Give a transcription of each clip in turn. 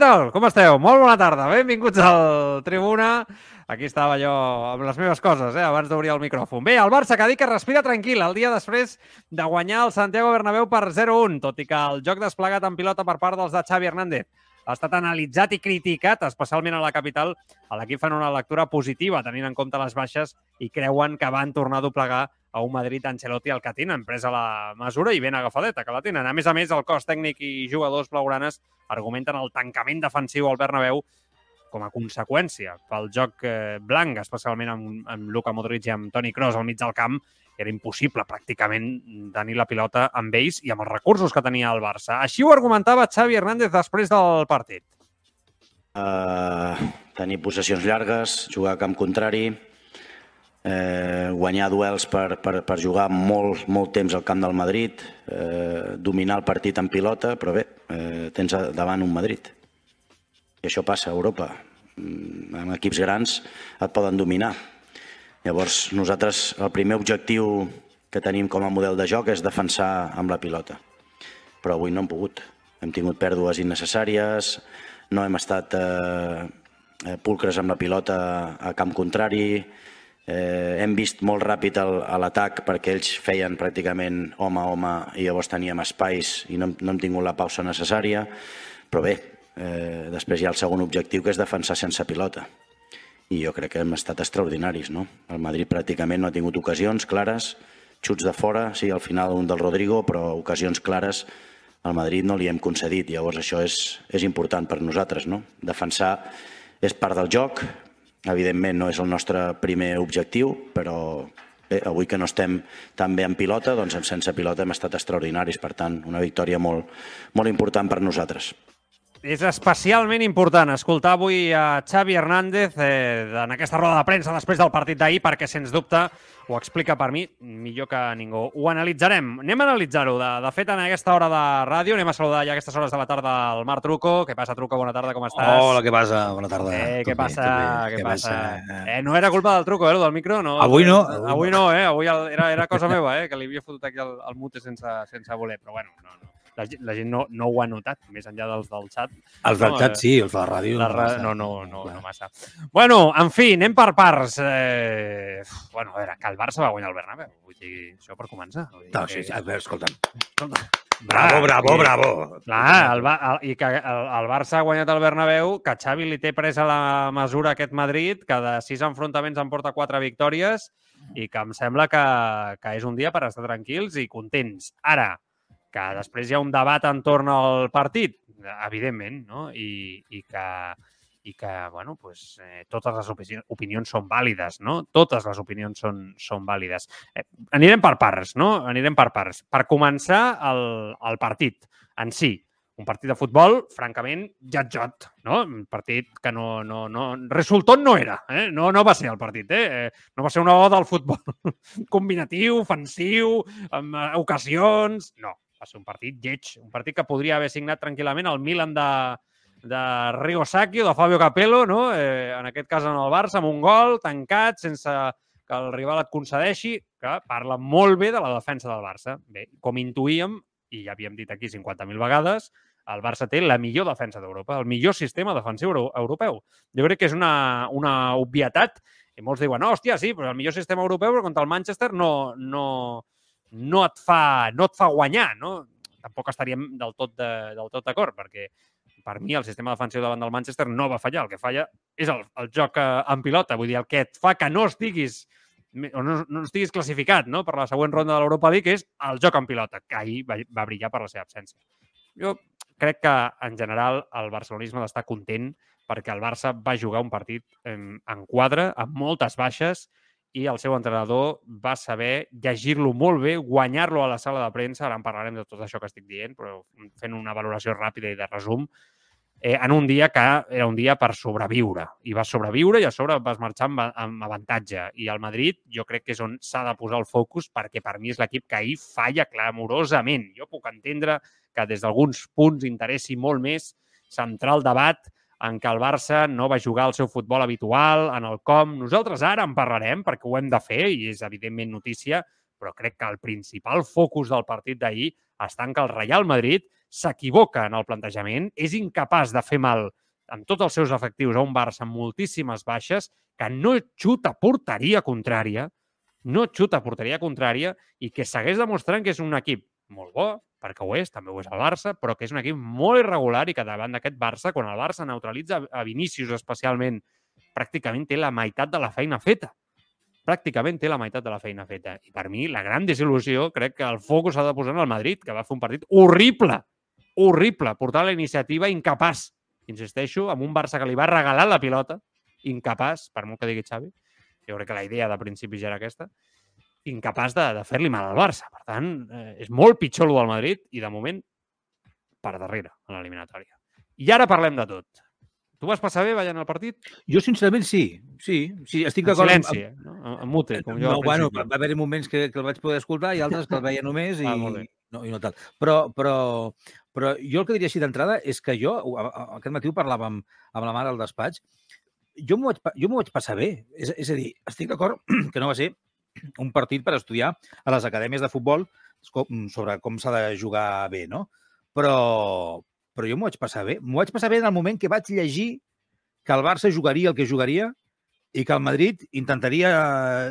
Tal? Com esteu? Molt bona tarda. Benvinguts al Tribuna. Aquí estava jo amb les meves coses, eh, abans d'obrir el micròfon. Bé, el Barça que dit que respira tranquil el dia després de guanyar el Santiago Bernabéu per 0-1, tot i que el joc desplegat en pilota per part dels de Xavi Hernández ha estat analitzat i criticat, especialment a la capital. A l'equip fan una lectura positiva, tenint en compte les baixes, i creuen que van tornar a doblegar a un Madrid Ancelotti el que tenen, presa la mesura i ben agafadeta que la tenen. A més a més, el cos tècnic i jugadors blaugranes argumenten el tancament defensiu al Bernabéu com a conseqüència pel joc eh, blanc, especialment amb, amb Luka Modric i amb Toni Kroos al mig del camp, era impossible pràcticament tenir la pilota amb ells i amb els recursos que tenia el Barça. Així ho argumentava Xavi Hernández després del partit. Uh, tenir possessions llargues, jugar a camp contrari, eh, guanyar duels per, per, per jugar molt, molt temps al camp del Madrid, eh, dominar el partit en pilota, però bé, eh, tens davant un Madrid. I això passa a Europa. Mm, Amb equips grans et poden dominar. Llavors, nosaltres, el primer objectiu que tenim com a model de joc és defensar amb la pilota. Però avui no hem pogut. Hem tingut pèrdues innecessàries, no hem estat eh, eh, pulcres amb la pilota a camp contrari, eh, hem vist molt ràpid el, l'atac perquè ells feien pràcticament home a home i llavors teníem espais i no, no hem tingut la pausa necessària. Però bé, eh, després hi ha el segon objectiu que és defensar sense pilota i jo crec que hem estat extraordinaris. No? El Madrid pràcticament no ha tingut ocasions clares, xuts de fora, sí, al final un del Rodrigo, però ocasions clares al Madrid no li hem concedit. Llavors això és, és important per nosaltres. No? Defensar és part del joc, evidentment no és el nostre primer objectiu, però bé, avui que no estem tan bé en pilota, doncs en sense pilota hem estat extraordinaris. Per tant, una victòria molt, molt important per nosaltres. És especialment important escoltar avui a Xavi Hernández eh, en aquesta roda de premsa després del partit d'ahir perquè, sens dubte, ho explica per mi millor que ningú. Ho analitzarem. Anem a analitzar-ho. De, de fet, en aquesta hora de ràdio anem a saludar ja a aquestes hores de la tarda el Marc Truco. Què passa, Truco? Bona tarda, com estàs? Hola, què passa? Bona tarda. Eh, què bé, passa? bé. Què passa? Eh, no era culpa del truco, eh, del micro, no. Avui no. Avui no, eh? Avui era, era cosa meva, eh? Que li havia fotut aquí el, el mute sense, sense voler, però bueno, no, no. La, la gent no, no ho ha notat, més enllà dels del xat. Els del No, xat eh, sí, els de la ràdio. La ra... No, no, no, Clar. no massa. Bueno, en fi, anem per parts. Eh... Bueno, a veure, que el Barça va guanyar el Bernabéu. Vull dir, això per començar. Vull dir No, sí, sí, a veure, escolta'm. Escolta, Bravo, bravo, bravo. Clar, el, el, i que el, el Barça ha guanyat el Bernabéu, que Xavi li té presa la mesura a aquest Madrid, que de sis enfrontaments en porta quatre victòries i que em sembla que, que és un dia per estar tranquils i contents. Ara, que després hi ha un debat entorn al partit, evidentment, no? I, i que, i que bueno, pues, eh, totes les opinions, opinions són vàlides, no? Totes les opinions són, són vàlides. Eh, anirem per parts, no? Anirem per parts. Per començar, el, el partit en si. Un partit de futbol, francament, jat-jot, no? Un partit que no... no, no resultat no era, eh? No, no va ser el partit, eh? Eh, No va ser una oda al futbol combinatiu, ofensiu, amb eh, ocasions... No, va ser un partit lleig, un partit que podria haver signat tranquil·lament el Milan de, de Rigo Sacchi o de Fabio Capello, no? eh, en aquest cas en el Barça, amb un gol tancat, sense que el rival et concedeixi, que parla molt bé de la defensa del Barça. Bé, com intuïem, i ja havíem dit aquí 50.000 vegades, el Barça té la millor defensa d'Europa, el millor sistema defensiu euro europeu. Jo crec que és una, una obvietat, i molts diuen, no, hòstia, sí, però el millor sistema europeu, però contra el Manchester no, no, no et fa, no et fa guanyar, no? Tampoc estaríem del tot de- del tot d'acord, perquè per mi el sistema defensiu davant del Manchester no va fallar. El que falla és el, el joc eh, en pilota. Vull dir, el que et fa que no estiguis o no, no estiguis classificat no? per la següent ronda de l'Europa League és el joc en pilota, que ahir va, va brillar per la seva absència. Jo crec que, en general, el barcelonisme d'estar content perquè el Barça va jugar un partit en, en quadre, amb moltes baixes, i el seu entrenador va saber llegir-lo molt bé, guanyar-lo a la sala de premsa, ara en parlarem de tot això que estic dient, però fent una valoració ràpida i de resum, eh, en un dia que era un dia per sobreviure. I vas sobreviure i a sobre vas marxar amb, amb avantatge. I el Madrid jo crec que és on s'ha de posar el focus perquè per mi és l'equip que ahir falla clamorosament. Jo puc entendre que des d'alguns punts interessi molt més centrar el debat en què el Barça no va jugar el seu futbol habitual, en el com. Nosaltres ara en parlarem perquè ho hem de fer i és evidentment notícia, però crec que el principal focus del partit d'ahir està en que el Real Madrid s'equivoca en el plantejament, és incapaç de fer mal amb tots els seus efectius a un Barça amb moltíssimes baixes, que no xuta porteria contrària, no xuta porteria contrària i que segueix demostrant que és un equip molt bo, perquè ho és, també ho és el Barça, però que és un equip molt irregular i que davant d'aquest Barça, quan el Barça neutralitza a Vinícius especialment, pràcticament té la meitat de la feina feta. Pràcticament té la meitat de la feina feta. I per mi, la gran desil·lusió, crec que el focus s'ha de posar en el Madrid, que va fer un partit horrible, horrible, portar la iniciativa incapaç, insisteixo, amb un Barça que li va regalar la pilota, incapaç, per molt que digui Xavi, jo crec que la idea de principi ja era aquesta, incapaç de, de fer-li mal al Barça. Per tant, eh, és molt pitjor el del Madrid i, de moment, per darrere en l'eliminatòria. I ara parlem de tot. Tu vas passar bé veient el partit? Jo, sincerament, sí. Sí, sí estic En d'acord. amb- silenci, eh? no? En, en mute, com jo no, bueno, va, va haver-hi moments que, que el vaig poder escoltar i altres que el veia només i, Ah, molt bé. no, i no tal. Però, però, però jo el que diria així d'entrada és que jo, aquest matí ho parlàvem amb, amb la mare al despatx, jo m'ho vaig, jo vaig passar bé. És, és a dir, estic d'acord que no va ser un partit per estudiar a les acadèmies de futbol com- sobre com s'ha de jugar bé, no? Però, però jo m'ho vaig passar bé. M'ho vaig passar bé en el moment que vaig llegir que el Barça jugaria el que jugaria i que el Madrid intentaria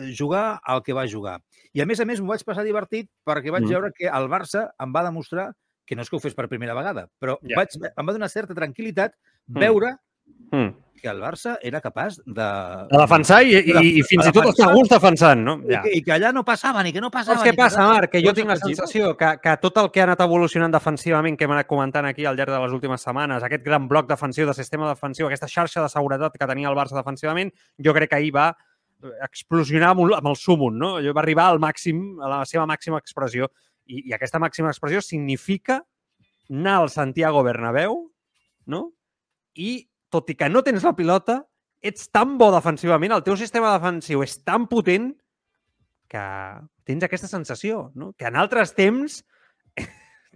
eh, jugar el que va jugar. I a més a més m'ho vaig passar divertit perquè vaig Mm. mm. veure que el Barça em va demostrar que no és que ho fes per primera vegada, però Ja. ja. vaig, em va donar certa tranquil·litat Mm. veure Mm. Que el Barça era capaç de... De defensar i, i, i fins i tot està a gust defensant, no? I, que, I que allà no passava, ni que no passava. Saps què que passa. Marc? Que jo tinc la sensació que, que tot el que ha anat evolucionant defensivament, que hem anat comentant aquí al llarg de les últimes setmanes, aquest gran bloc defensiu, de sistema defensiu, aquesta xarxa de seguretat que tenia el Barça defensivament, jo crec que ahir va explosionar amb, un- amb el súmum, no? Allò va arribar al màxim, a la seva màxima expressió. I, I aquesta màxima expressió significa anar al Santiago Bernabéu, no? I, tot i que no tens la pilota, ets tan bo defensivament, el teu sistema defensiu és tan potent que tens aquesta sensació, no? Que en altres temps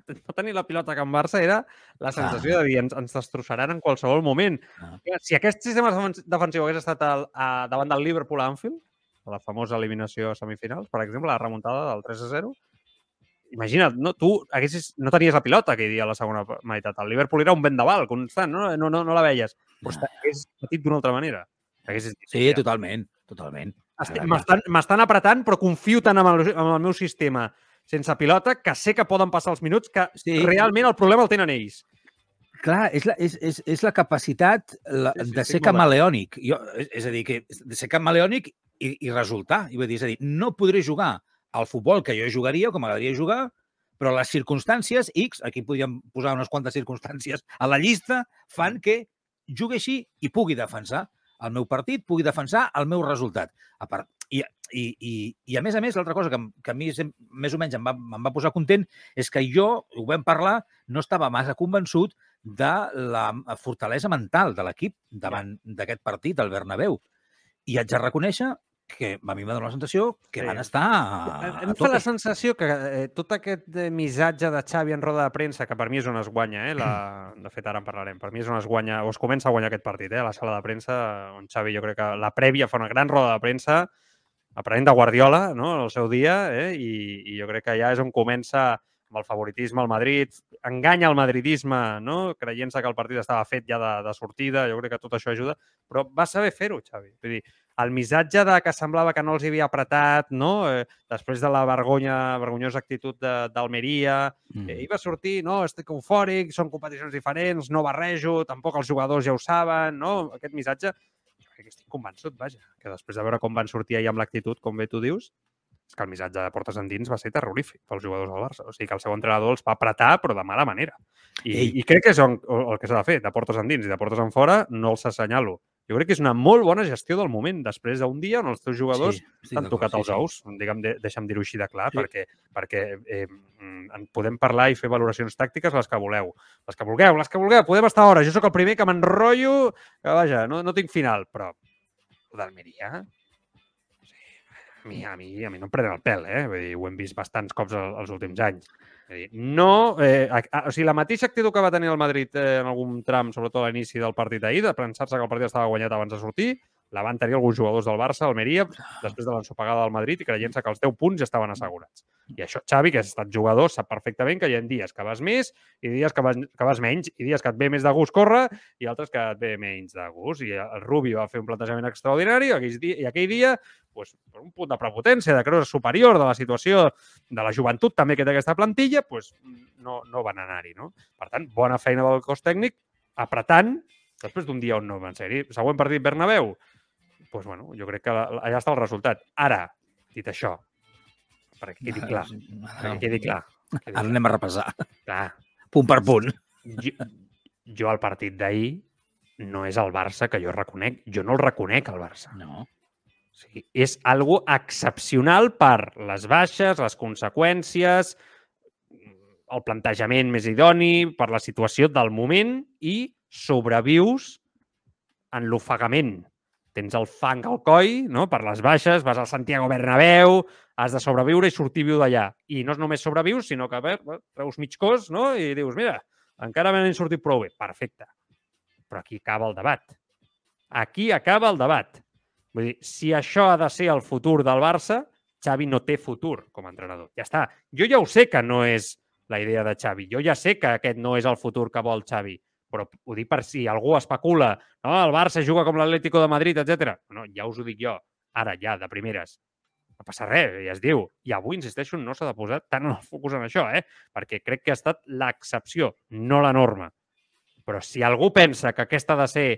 no tenir la pilota a Can Barça era la sensació de dir ens, ens destrossaran en qualsevol moment. Ah. Si aquest sistema defen- defensiu hagués estat al, a, davant del Liverpool a Anfield, a la famosa eliminació a semifinals, per exemple, la remuntada del 3 a 0, imagina't, no, tu haguessis, no tenies la pilota aquell dia a la segona meitat. El Liverpool era un vendaval constant, no, no, no, no la veies. Però Ah. hagués patit d'una altra manera. Haguessis Sí, "Hòstia, totalment, totalment. M'estan apretant, però confio tant amb el, amb el meu sistema sense pilota que sé que poden passar els minuts que Sí. realment el problema el tenen ells. Clar, és la, és, és, és la capacitat la, Sí, sí, de ser camaleònic. Jo, és, és a dir, que de ser camaleònic i, i resultar. I vull dir, és a dir, no podré jugar al futbol que jo jugaria o que m'agradaria jugar, però les circumstàncies X, aquí podríem posar unes quantes circumstàncies a la llista, fan que jugui així i pugui defensar el meu partit, pugui defensar el meu resultat. A part, i, i, i, I a més a més, l'altra cosa que, que a mi més o menys em va, em va posar content és que jo, ho vam parlar, no estava massa convençut de la fortalesa mental de l'equip davant d'aquest partit, al Bernabéu. I haig de reconèixer que a mi m'ha donat la sensació que Sí. van estar a, Em a fa la sensació que eh, tot aquest eh, missatge de Xavi en roda de premsa, que per mi és on es guanya, eh? La... de fet ara en parlarem, per mi és on es guanya, o es comença a guanyar aquest partit, eh? a la sala de premsa, on Xavi jo crec que la prèvia fa una gran roda de premsa, aprenent de Guardiola no? el seu dia, eh? I, i jo crec que ja és on comença amb el favoritisme al Madrid, enganya el madridisme, no? creient-se que el partit estava fet ja de, de sortida, jo crec que tot això ajuda, però va saber fer-ho, Xavi. Vull dir, el missatge de que semblava que no els havia apretat, no? Eh, després de la vergonya, vergonyosa actitud de- d'Almeria, Mm. eh, ell va sortir, no, estic eufòric, són competicions diferents, no barrejo, tampoc els jugadors ja ho saben, no? Aquest missatge, que estic convençut, vaja, que després de veure com van sortir ahir amb l'actitud, com bé tu dius, és que el missatge de portes endins va ser terrorífic pels jugadors del Barça. O sigui que el seu entrenador els va apretar, però de mala manera. I, Ei. i crec que és on, el que s'ha de fer, de portes endins i de portes en fora, no els assenyalo. Jo crec que és una molt bona gestió del moment, després d'un dia on els teus jugadors Sí, t'han tocat sí, els sí. ous, digue'm, de, deixa'm dir-ho així de clar, Sí. perquè, perquè eh, en podem parlar i fer valoracions tàctiques les que voleu. Les que vulgueu, les que vulgueu, podem estar hores. Jo sóc el primer que m'enrotllo, que vaja, no, no tinc final, però d'Almeria, sí, a mi, a mi, a mi no em prenen el pèl, eh? Vull dir, ho hem vist bastants cops el- els últims anys. No... Eh, a, a, o sigui, la mateixa actitud que va tenir el Madrid eh, en algun tram, sobretot a l'inici del partit ahir, de pensar-se que el partit estava guanyat abans de sortir, la van tenir alguns jugadors del Barça, Almeria, després de l'ensopegada del Madrid i creient-se que els 10 punts ja estaven assegurats. I això Xavi, que has estat jugador, sap perfectament que hi ha dies que vas més i dies que vas, que vas menys, i dies que et ve més de gust córrer i altres que et ve menys de gust. I el Rubio va fer un plantejament extraordinari i aquell dia, i aquell dia pues, per un punt de prepotència, de creure superior de la situació de la joventut també que té aquesta plantilla, pues, no, no van anar-hi. No? Per tant, bona feina del cos tècnic, apretant, després d'un dia on no van ser-hi. Següent partit Bernabéu, pues, bueno, jo crec que allà està el resultat. Ara, dit això, perquè quedi clar, perquè quedi clar. Quedi Ara anem a repassar, clar. punt per punt. Jo, jo el partit d'ahir no és el Barça que jo reconec. Jo no el reconec, el Barça. No. O sigui, és algo excepcional per les baixes, les conseqüències, el plantejament més idoni, per la situació del moment i sobrevius en l'ofegament. Tens el fang al coll, no? per les baixes, vas al Santiago Bernabéu, has de sobreviure i sortir viu d'allà. I no és només sobrevius, sinó que veure, treus mig cos no? i dius, mira, encara me n'he sortit prou bé. Perfecte. Però aquí acaba el debat. Aquí acaba el debat. Vull dir, si això ha de ser el futur del Barça, Xavi no té futur com a entrenador. Ja està. Jo ja ho sé que no és la idea de Xavi. Jo ja sé que aquest no és el futur que vol Xavi. Però ho dic per si algú especula, no, el Barça juga com l'Atlético de Madrid, etc. No, ja us ho dic jo. Ara, ja, de primeres. No passa res, ja es diu. I avui, insisteixo, no s'ha de posar tant en el focus en això, eh? perquè crec que ha estat l'excepció, no la norma. Però si algú pensa que aquest ha de ser,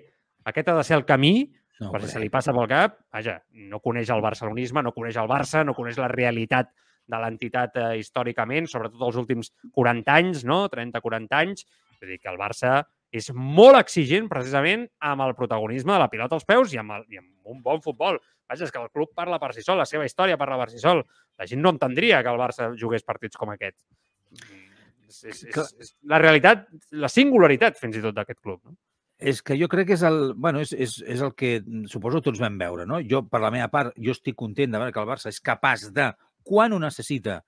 aquest ha de ser el camí, no per si se li passa pel cap, vaja, no coneix el barcelonisme, no coneix el Barça, no coneix la realitat de l'entitat eh, històricament, sobretot els últims 40 anys, no? 30-40 anys. Vull dir que el Barça és molt exigent precisament amb el protagonisme de la pilota als peus i amb, el, i amb un bon futbol. Vaja, és que el club parla per si sol, la seva història parla per si sol. La gent no entendria que el Barça jugués partits com aquest. És, és, és, és la realitat, la singularitat fins i tot d'aquest club. No? És que jo crec que és el, bueno, és, és, és el que suposo tots vam veure, no? Jo, per la meva part, jo estic content de veure que el Barça és capaç de, quan ho necessita,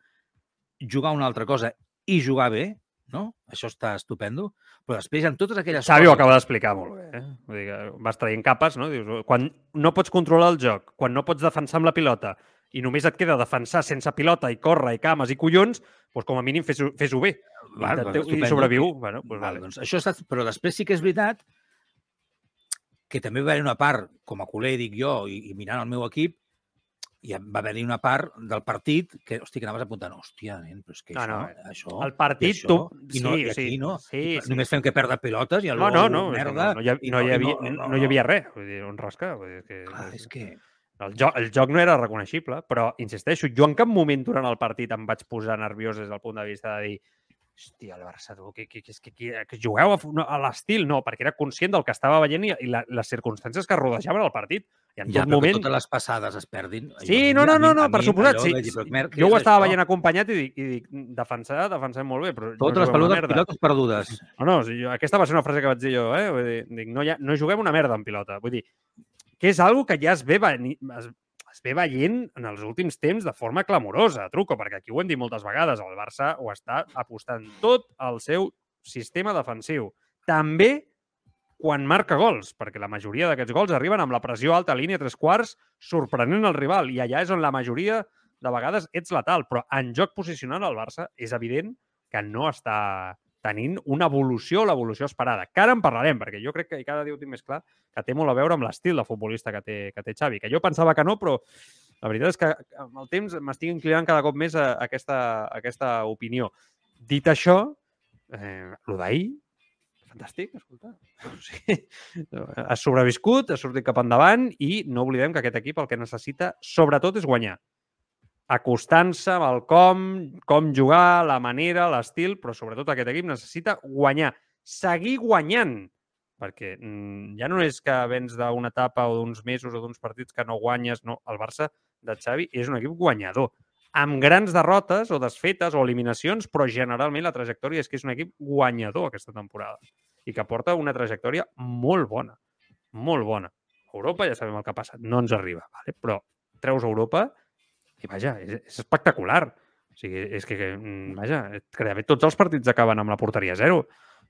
jugar una altra cosa i jugar bé, no? Això està estupendo. Però després, en totes aquelles Xavi ho coses... acaba d'explicar molt bé. Eh? Vull dir que vas traient capes, no? Dius, quan no pots controlar el joc, quan no pots defensar amb la pilota i només et queda defensar sense pilota i córrer i cames i collons, doncs com a mínim fes-ho fes bé. Val, I, doncs, I sobreviu. Bueno, doncs Val, vale. doncs això està... Però després sí que és veritat que també va haver una part, com a culer, dic jo, i, i mirant el meu equip, i va haver-hi una part del partit que, hosti, que anaves apuntant, hòstia, nen, però és que No, això, no, això... El partit, i tu... això, I, no, i aquí no. Sí, I sí. Només fem que perdre pilotes i No, no, no, merda. no, no, hi, ha, i no, hi havia, no, no, no, hi havia res. Vull dir, on rasca. Vull dir que, Clar, és que... el, joc, el joc no era reconeixible, però, insisteixo, jo en cap moment durant el partit em vaig posar nerviós des del punt de vista de dir hòstia, el Barça, tu, que, que, que, que, que, que jugueu a, no, a l'estil, no, perquè era conscient del que estava veient i, i la, les circumstàncies que rodejaven el partit. I en Ja, tot moment... totes les passades es perdin. Sí, no, no, no, no per suposat. Sí, dir, jo ho estava veient acompanyat i dic, i dic defensar, defensem molt bé, però Totes no les pelotes, pilotes perdudes. No, no, aquesta va ser una frase que vaig dir jo, eh? Vull dir, dic, no, ja, no juguem una merda en pilota. Vull dir, que és algo que ja es ve, veni, es, es ve veient en els últims temps de forma clamorosa, truco, perquè aquí ho hem dit moltes vegades, el Barça ho està apostant tot al seu sistema defensiu. També quan marca gols, perquè la majoria d'aquests gols arriben amb la pressió alta a línia tres quarts, sorprenent el rival, i allà és on la majoria de vegades ets letal, però en joc posicional el Barça és evident que no està tenint una evolució, l'evolució esperada. Que ara en parlarem, perquè jo crec que cada dia ho tinc més clar, que té molt a veure amb l'estil de futbolista que té, que té Xavi, que jo pensava que no, però la veritat és que amb el temps m'estic inclinant cada cop més a aquesta, a aquesta opinió. Dit això, eh, el d'ahir, fantàstic, escolta. O sigui, has sobreviscut, has sortit cap endavant i no oblidem que aquest equip el que necessita sobretot és guanyar. Acostant-se amb el com, com jugar, la manera, l'estil, però sobretot aquest equip necessita guanyar. Seguir guanyant. Perquè mm, ja no és que vens d'una etapa o d'uns mesos o d'uns partits que no guanyes, no. El Barça de Xavi és un equip guanyador amb grans derrotes o desfetes o eliminacions, però generalment la trajectòria és que és un equip guanyador aquesta temporada i que porta una trajectòria molt bona, molt bona. Europa ja sabem el que ha passat, no ens arriba, vale? però treus Europa i vaja, és, és espectacular. O sigui, és que, mm, vaja, fet tots els partits acaben amb la porteria zero.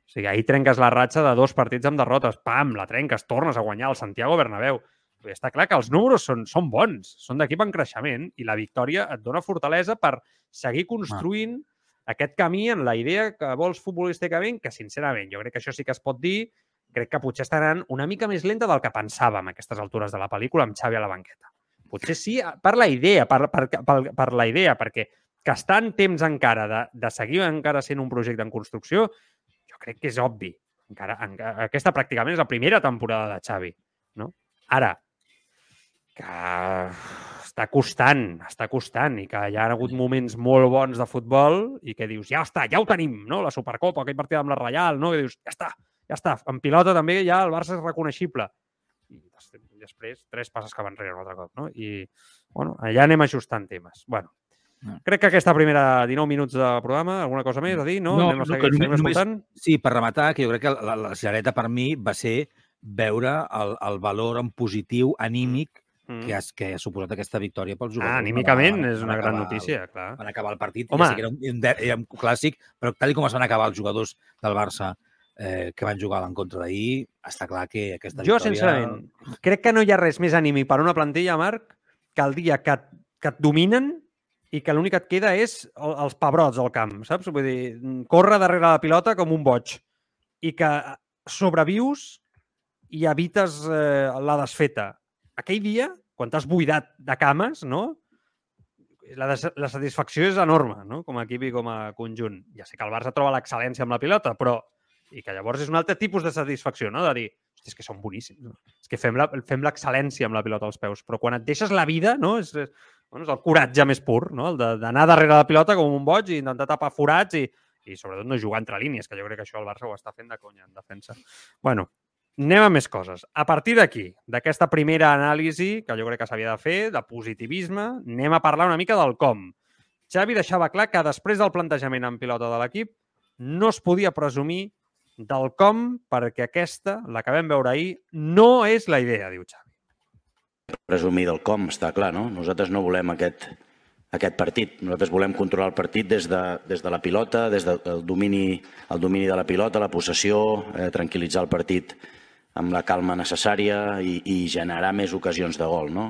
O sigui, ahir trenques la ratxa de dos partits amb derrotes, pam, la trenques, tornes a guanyar el Santiago Bernabéu. Bé, està clar que els números són, són bons, són d'equip en creixement i la victòria et dona fortalesa per seguir construint ah. aquest camí en la idea que vols futbolísticament, que sincerament jo crec que això sí que es pot dir, crec que potser estaran una mica més lenta del que pensàvem a aquestes altures de la pel·lícula amb Xavi a la banqueta. Potser sí per la idea, per, per, per, per la idea, perquè que està en temps encara de, de seguir encara sent un projecte en construcció, jo crec que és obvi. Encara, encara, aquesta pràcticament és la primera temporada de Xavi. No? Ara, que està costant, està costant i que hi ha hagut moments molt bons de futbol i que dius, ja està, ja ho tenim, no? La Supercopa, aquell partit amb la Reial, no? Que dius, ja està, ja està. En pilota també ja el Barça és reconeixible. I després, tres passes que van enrere un altre cop, no? I, bueno, allà anem ajustant temes. Bueno, no. Crec que aquesta primera 19 minuts de programa, alguna cosa més a dir, no? No, Anem no que només, escoltant? sí, per rematar, que jo crec que la, la cirereta per mi va ser veure el, el valor en positiu, anímic, mm. que, has, que ha suposat aquesta victòria pels jugadors. Ah, anímicament van, és una gran notícia, el, clar. Van acabar el partit, Home. ja sé que era un, un, era un clàssic, però tal com es van acabar els jugadors del Barça eh, que van jugar a l'encontre d'ahir, està clar que aquesta jo, victòria... sincerament, crec que no hi ha res més anímic per una plantilla, Marc, que el dia que, que et dominen i que l'únic que et queda és els pebrots al camp, saps? Vull dir, córrer darrere la pilota com un boig i que sobrevius i evites eh, la desfeta. Aquell dia, quan t'has buidat de cames, no? La, des la satisfacció és enorme, no? com a equip i com a conjunt. Ja sé que el Barça troba l'excel·lència amb la pilota, però i que llavors és un altre tipus de satisfacció, no? De dir, és que són boníssims. No? És que fem l'excel·lència amb la pilota als peus, però quan et deixes la vida, no? És, és, bueno, és el coratge més pur, no? El d'anar darrere la pilota com un boig i intentar tapar forats i, i sobretot no jugar entre línies, que jo crec que això el Barça ho està fent de conya en defensa. bueno, anem a més coses. A partir d'aquí, d'aquesta primera anàlisi, que jo crec que s'havia de fer, de positivisme, anem a parlar una mica del com. Xavi deixava clar que després del plantejament en pilota de l'equip no es podia presumir del com perquè aquesta, la que vam veure ahir, no és la idea, diu Xavi. Presumir del com, està clar, no? Nosaltres no volem aquest, aquest partit. Nosaltres volem controlar el partit des de, des de la pilota, des del domini, el domini de la pilota, la possessió, eh, tranquil·litzar el partit amb la calma necessària i, i generar més ocasions de gol. No?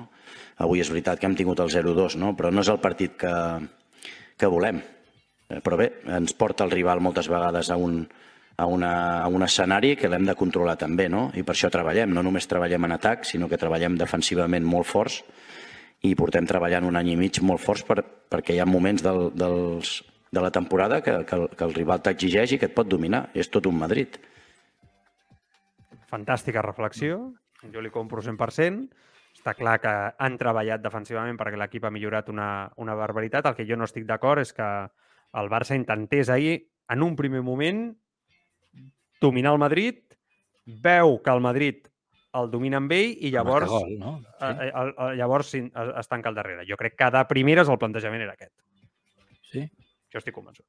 Avui és veritat que hem tingut el 0-2, no? però no és el partit que, que volem. Eh, però bé, ens porta el rival moltes vegades a un, a, una, a un escenari que l'hem de controlar també, no? I per això treballem. No només treballem en atac, sinó que treballem defensivament molt forts i portem treballant un any i mig molt forts per, perquè hi ha moments del, dels, de la temporada que, que, el, que el rival t'exigeix i que et pot dominar. És tot un Madrid. Fantàstica reflexió, jo li compro 100%. Està clar que han treballat defensivament perquè l'equip ha millorat una, una barbaritat. El que jo no estic d'acord és que el Barça intentés ahir, en un primer moment, dominar el Madrid, veu que el Madrid el domina amb ell i llavors, gol, no? sí. eh, el, el, llavors es, es tanca al darrere. Jo crec que de primeres el plantejament era aquest. Sí? Jo estic convençut.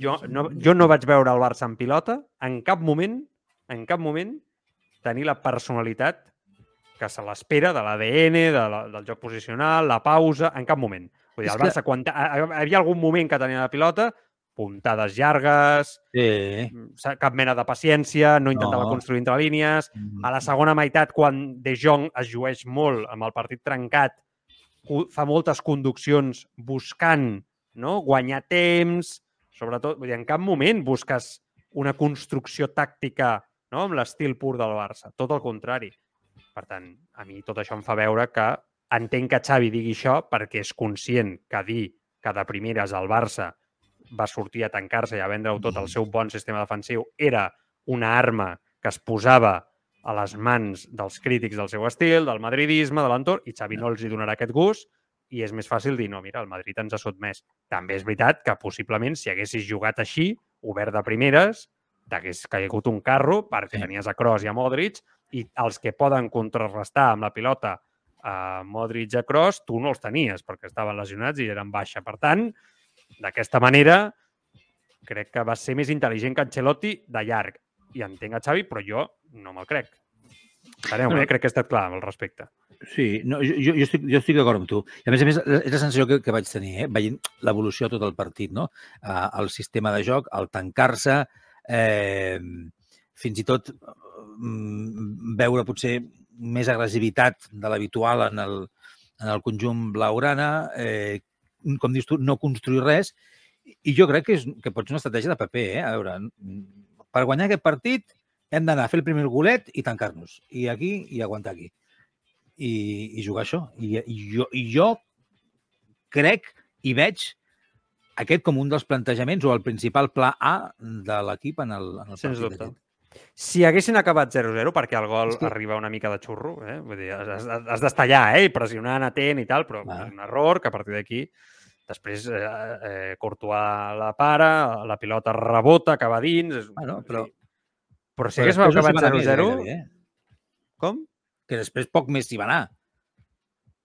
Jo no, jo no vaig veure el Barça en pilota en cap moment en cap moment tenir la personalitat que se l'espera de l'ADN, de la, del joc posicional, la pausa, en cap moment. Vull dir, el Barça, quan hi havia algun moment que tenia la pilota, puntades llargues, sí. cap mena de paciència, no intentava no. construir entre línies. A la segona meitat, quan De Jong es llueix molt amb el partit trencat, fa moltes conduccions buscant no? guanyar temps, Sobretot, vull dir, en cap moment busques una construcció tàctica no? amb l'estil pur del Barça. Tot el contrari. Per tant, a mi tot això em fa veure que entenc que Xavi digui això perquè és conscient que dir que de primeres el Barça va sortir a tancar-se i a vendre-ho tot el seu bon sistema defensiu era una arma que es posava a les mans dels crítics del seu estil, del madridisme, de l'entorn, i Xavi no els hi donarà aquest gust i és més fàcil dir, no, mira, el Madrid ens ha sotmès. També és veritat que possiblement si haguessis jugat així, obert de primeres, t'hagués caigut un carro perquè Sí. tenies a Kroos i a Modric i els que poden contrarrestar amb la pilota a Modric i a Kroos, tu no els tenies perquè estaven lesionats i eren baixa. Per tant, d'aquesta manera, crec que va ser més intel·ligent que Ancelotti de llarg. I entenc a Xavi, però jo no me'l crec. Enteneu, No. eh? Crec que he estat clar al respecte. Sí, no, jo, jo, estic, jo estic d'acord amb tu. I a més a més, és la sensació que, que vaig tenir, eh? veient l'evolució de tot el partit, no? Uh, el sistema de joc, el tancar-se, eh, fins i tot mm, veure potser més agressivitat de l'habitual en, el, en el conjunt blaugrana, eh, com dius tu, no construir res, i jo crec que, és, que pot ser una estratègia de paper, eh? A veure, per guanyar aquest partit hem d'anar a fer el primer golet i tancar-nos. I aquí, i aguantar aquí i, i jugar això. I, i, jo, I jo crec i veig aquest com un dels plantejaments o el principal pla A de l'equip en el, en el Sens partit dubte. Si haguessin acabat 0-0, perquè el gol que- arriba una mica de xurro, eh? Vull dir, has, has, d'estar allà, eh? Pressionant, atent i tal, però Clar. és un error que a partir d'aquí després eh, eh, Courtois la para, la pilota rebota, acaba dins... És... Bueno, però- Però si hagués acabat va anar més, 0-0... gairebé, Eh? Com? Que després poc més s'hi va anar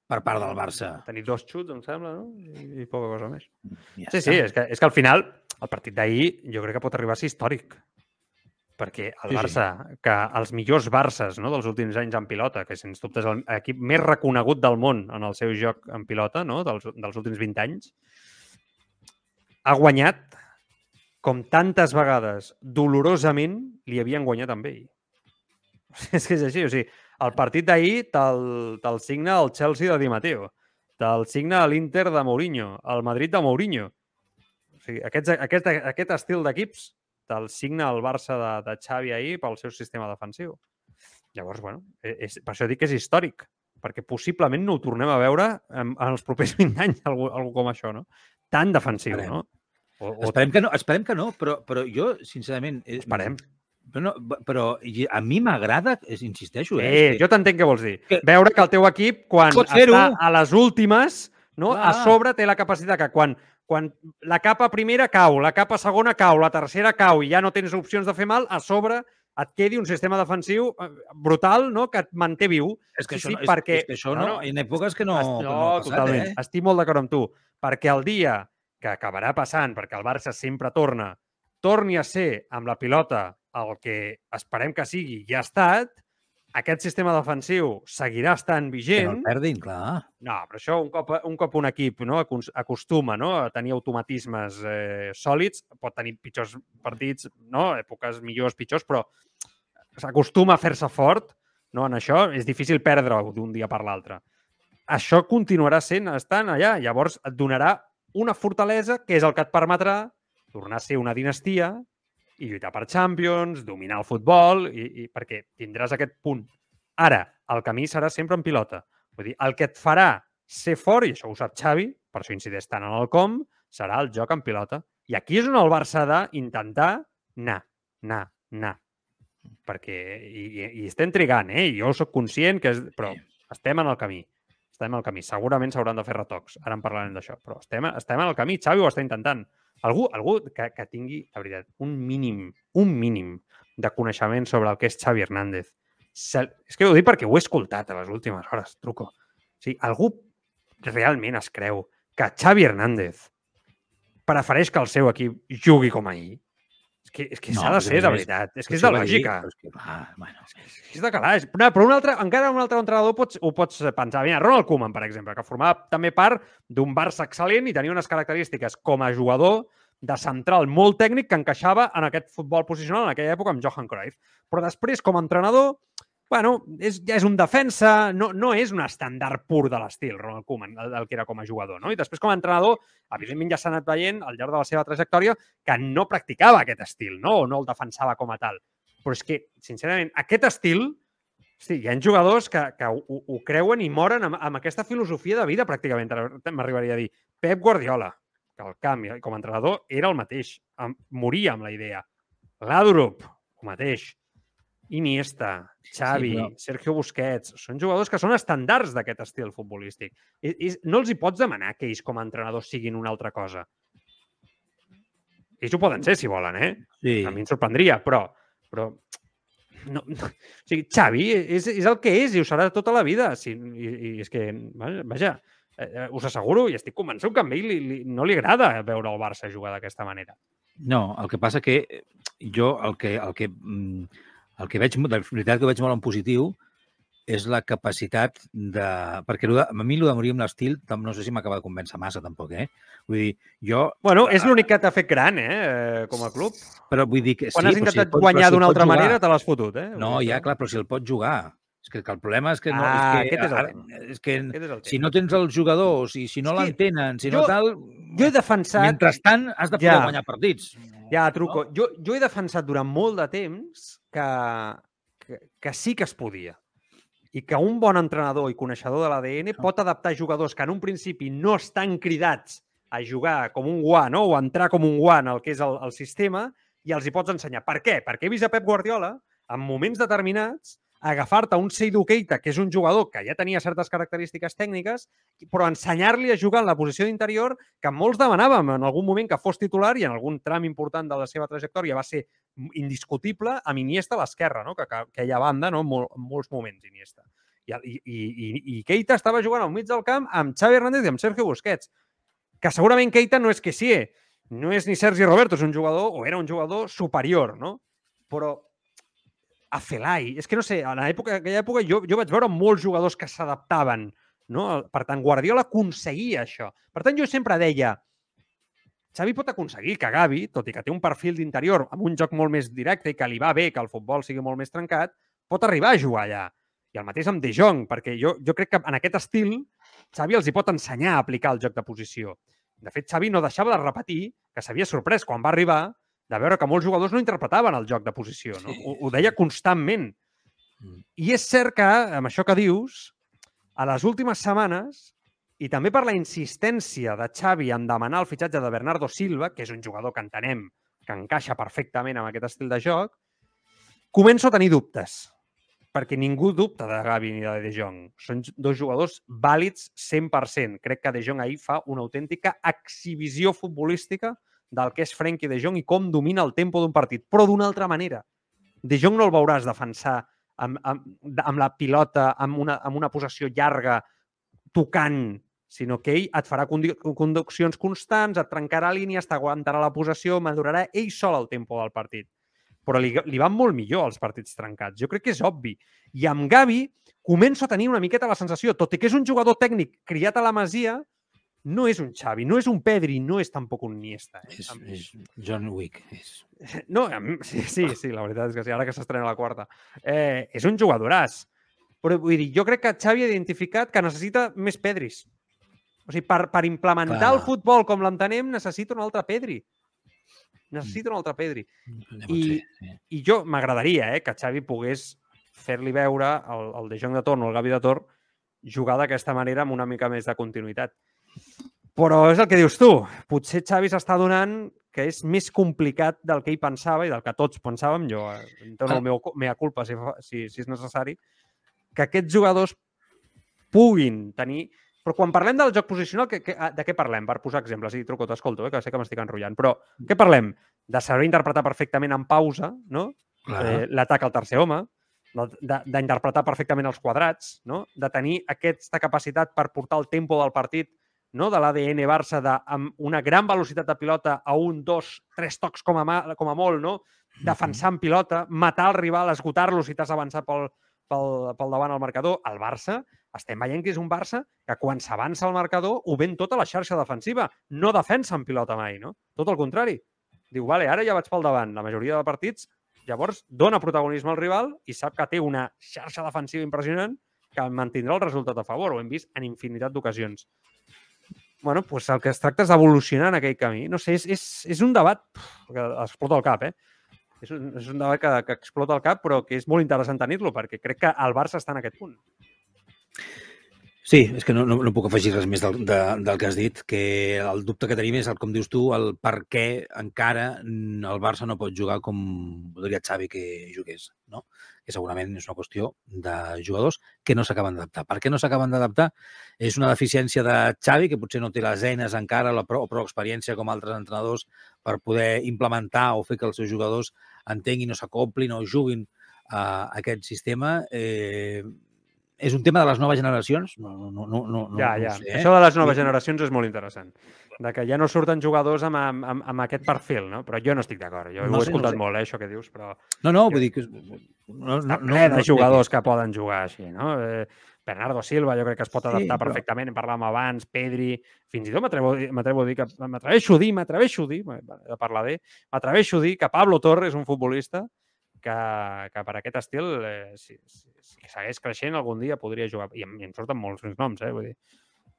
per part del Barça. Tenir dos xuts, em sembla, no? I, i poca cosa més. Ja Sí, sí, és que, és que al final el partit d'ahir jo crec que pot arribar a ser històric. Perquè el Sí, sí. Barça, que els millors Barces no, dels últims anys en pilota, que sens dubte és l'equip més reconegut del món en el seu joc en pilota, no, dels, dels últims 20 anys, ha guanyat com tantes vegades dolorosament li havien guanyat amb ell. És que és així, o sigui, el partit d'ahir te'l te signa el Chelsea de Di Matteo, te'l signa l'Inter de Mourinho, el Madrid de Mourinho. O sigui, aquest, aquest, aquest estil d'equips te'l signa el Barça de, de Xavi ahir pel seu sistema defensiu. Llavors, bueno, e, és, per això dic que és històric, perquè possiblement no ho tornem a veure en, en els propers 20 anys, algú, algú com això, no? Tan defensiu, Esperem. no? O, o Esperem que no, esperem que no però, però jo, sincerament... eh, Esperem. Però, no, però a mi m'agrada, insisteixo, eh? Eh, que- jo t'entenc què vols dir. Que- Veure que el teu equip, quan està a les últimes, no, a Clar. sobre té la capacitat que quan, quan la capa primera cau, la capa segona cau, la tercera cau i ja no tens opcions de fer mal, a sobre et quedi un sistema defensiu eh, brutal no, que et manté viu. És que Sí, això, sí, no, és, perquè- és que això no, no, no. en èpoques que no, Est- que no passat, totalment. eh? Estic molt d'acord amb tu. Perquè el dia que acabarà passant, perquè el Barça sempre torna, torni a ser amb la pilota el que esperem que sigui i ha estat, aquest sistema defensiu seguirà estant Que no vigent. el perdin, clar. No, però això un cop, un cop un equip no, acos- acostuma no, a tenir automatismes eh, sòlids, pot tenir pitjors partits, no, èpoques millors, pitjors, però s'acostuma a fer-se fort no, en això, és difícil perdre-ho d'un dia per l'altre. Això continuarà sent, estant allà. Llavors et donarà una fortalesa que és el que et permetrà tornar a ser una dinastia i lluitar per Champions, dominar el futbol, i, i perquè tindràs aquest punt. Ara, el camí serà sempre en pilota. Vull dir, el que et farà ser fort, i això ho sap Xavi, per això incideix tant en el com, serà el joc en pilota. I aquí és on el Barça ha d'intentar anar, anar, anar. Perquè, i, i, i estem trigant, eh? Jo sóc conscient que és... Però estem en el camí. Estem en el camí. Segurament s'hauran de fer retocs. Ara en parlarem d'això. Però estem, estem en el camí. Xavi ho està intentant. Algú, algú que, que tingui, de veritat, un mínim, un mínim de coneixement sobre el que és Xavi Hernández. Se, és que ho dic perquè ho he escoltat a les últimes hores, truco. O sigui, algú realment es creu que Xavi Hernández prefereix que el seu equip jugui com ahir? És que, és que s'ha de ser, és de veritat. És que és de dir, lògica. però És que, ah, bueno, És de calaix. No, però un altre, encara un altre entrenador pots, ho pots pensar. Mira, Ronald Koeman, per exemple, que formava també part d'un Barça excel·lent i tenia unes característiques com a jugador de central molt tècnic que encaixava en aquest futbol posicional en aquella època amb Johan Cruyff. Però després, com a entrenador, bueno, és, ja és un defensa, no, no és un estàndard pur de l'estil, Ronald Koeman, el, el que era com a jugador. No? I després, com a entrenador, evidentment ja s'ha anat veient al llarg de la seva trajectòria que no practicava aquest estil, no? o no el defensava com a tal. Però és que, sincerament, aquest estil, sí, hi ha jugadors que, que ho, ho creuen i moren amb, amb aquesta filosofia de vida, pràcticament, m'arribaria a dir. Pep Guardiola, que el canvi com a entrenador era el mateix, moria amb la idea. L'Adrup, el mateix. Iniesta, Xavi, sí, però... Sergio Busquets, són jugadors que són estàndards d'aquest estil futbolístic. I, I no els hi pots demanar que ells com a entrenadors siguin una altra cosa. Ells ho poden ser, si volen, eh? Sí. A mi em sorprendria, però... però no, no. O sigui, Xavi és, és el que és i ho serà tota la vida. Sí, i, I és que, vaja, eh, eh, us asseguro i estic convençut que a ell li, li, no li agrada veure el Barça jugar d'aquesta manera. No, el que passa que jo el que, el que mm, el que veig, de veritat que veig molt en positiu, és la capacitat de... Perquè de, a mi el de morir amb l'estil no sé si m'acaba de convèncer massa, tampoc, eh? Vull dir, jo... Bueno, és l'únic que t'ha fet gran, eh? Com a club. Però vull dir que... Quan sí, has intentat si guanyar d'una altra jugar. manera, te l'has fotut, eh? No, ja, clar, però si el pot jugar. És que, que el problema és que... No, ah, és que, és el tema. És que és el si no tens els jugadors i si no l'entenen, si no jo, tal... Jo he defensat... Mentrestant, has de poder ja. guanyar partits. Ja, truco. No? Jo, jo he defensat durant molt de temps que, que, que sí que es podia i que un bon entrenador i coneixedor de l'ADN pot adaptar jugadors que en un principi no estan cridats a jugar com un guà, no? o a entrar com un en el que és el, el sistema, i els hi pots ensenyar. Per què? Perquè he vist a Pep Guardiola, en moments determinats, agafar-te un Seydou Keita, que és un jugador que ja tenia certes característiques tècniques, però ensenyar-li a jugar en la posició d'interior que molts demanàvem en algun moment que fos titular i en algun tram important de la seva trajectòria va ser indiscutible amb Iniesta a l'esquerra, no? que, que, que hi ha banda no? mol, en molts moments Iniesta. I, i, i, I Keita estava jugant al mig del camp amb Xavi Hernández i amb Sergio Busquets, que segurament Keita no és que sí, no és ni Sergi Roberto, és un jugador, o era un jugador superior, no? Però a Felai. És que no sé, en època, en aquella època jo, jo vaig veure molts jugadors que s'adaptaven. No? Per tant, Guardiola aconseguia això. Per tant, jo sempre deia, Xavi pot aconseguir que Gavi, tot i que té un perfil d'interior amb un joc molt més directe i que li va bé que el futbol sigui molt més trencat, pot arribar a jugar allà. I el mateix amb De Jong, perquè jo, jo crec que en aquest estil Xavi els hi pot ensenyar a aplicar el joc de posició. De fet, Xavi no deixava de repetir que s'havia sorprès quan va arribar de veure que molts jugadors no interpretaven el joc de posició. No? Sí. Ho, ho deia constantment. Mm. I és cert que, amb això que dius, a les últimes setmanes, i també per la insistència de Xavi en demanar el fitxatge de Bernardo Silva, que és un jugador que entenem que encaixa perfectament amb aquest estil de joc, començo a tenir dubtes, perquè ningú dubta de Gavi ni de De Jong. Són dos jugadors vàlids 100%. Crec que De Jong ahir fa una autèntica exhibició futbolística del que és Frenkie de Jong i com domina el tempo d'un partit, però d'una altra manera. De Jong no el veuràs defensar amb, amb, amb la pilota, amb una, amb una possessió llarga, tocant, sinó que ell et farà conduccions constants, et trencarà línies, t'aguantarà la possessió, madurarà ell sol el tempo del partit. Però li, li van molt millor els partits trencats. Jo crec que és obvi. I amb Gavi començo a tenir una miqueta la sensació, tot i que és un jugador tècnic criat a la Masia, no és un Xavi, no és un Pedri, no és tampoc un Niesta. Eh? És, és John Wick. És... No, sí, sí, sí, la veritat és que sí, ara que s'estrena la quarta. Eh, és un jugadoràs. Però vull dir, jo crec que Xavi ha identificat que necessita més Pedris. O sigui, per, per implementar Clar. el futbol com l'entenem, necessita un altre Pedri. Necessita un altre Pedri. I, sí. I jo m'agradaria eh, que Xavi pogués fer-li veure el, el De Jong de Torn o el Gavi de Tor jugar d'aquesta manera amb una mica més de continuïtat. Però és el que dius tu. Potser Xavi s'està donant que és més complicat del que ell pensava i del que tots pensàvem, jo eh, dono el meu, mea culpa si, si, si és necessari, que aquests jugadors puguin tenir... Però quan parlem del joc posicional, que, que, de què parlem? Per posar exemples, i truco, t'escolto, eh, que sé que m'estic enrotllant, però què parlem? De saber interpretar perfectament en pausa, no? Eh, L'atac al tercer home, d'interpretar perfectament els quadrats, no? de tenir aquesta capacitat per portar el tempo del partit no? de l'ADN Barça de, amb una gran velocitat de pilota a un, dos, tres tocs com a, mà, com a molt, no? defensar en pilota, matar el rival, esgotar-lo si t'has avançat pel, pel, pel davant al marcador. El Barça, estem veient que és un Barça que quan s'avança al marcador ho ven tota la xarxa defensiva. No defensa en pilota mai, no? Tot el contrari. Diu, vale, ara ja vaig pel davant. La majoria de partits Llavors, dona protagonisme al rival i sap que té una xarxa defensiva impressionant que mantindrà el resultat a favor. Ho hem vist en infinitat d'ocasions. Bueno, pues el que es tracta és d'evolucionar en aquell camí. No sé, és, és, és un debat que explota el cap, eh? És un, és un debat que, que explota el cap, però que és molt interessant tenir-lo, perquè crec que el Barça està en aquest punt. Sí, és que no, no, no puc afegir res més del, de, del que has dit, que el dubte que tenim és, el, com dius tu, el per què encara el Barça no pot jugar com voldria Xavi que jugués, no? Que segurament és una qüestió de jugadors que no s'acaben d'adaptar. Per què no s'acaben d'adaptar? És una deficiència de Xavi, que potser no té les eines encara la prou, prou experiència com altres entrenadors per poder implementar o fer que els seus jugadors entenguin o s'acoplin o juguin a aquest sistema. Eh, és un tema de les noves generacions? No, no, no, no, ja, no ja. Sé, eh? Això de les noves generacions és molt interessant. De que ja no surten jugadors amb, amb, amb aquest perfil, no? Però jo no estic d'acord. Jo No ho he sé, no escoltat sé. molt, eh, això que dius, però No, no, vull dir que... No, està ple de jugadors que poden jugar així, no? Eh, Bernardo Silva jo crec que es pot Sí, adaptar però- perfectament, en parlàvem abans, Pedri, fins i tot m'atrevo a dir- que m'atreveixo a dir, m'atreveixo a dir, de parlar d'ell, m'atreveixo a dir que Pablo Torres és un futbolista que, que per aquest estil, eh, si, si, si segueix creixent, algun dia podria jugar. I em, i em surten molts noms, eh? Vull dir,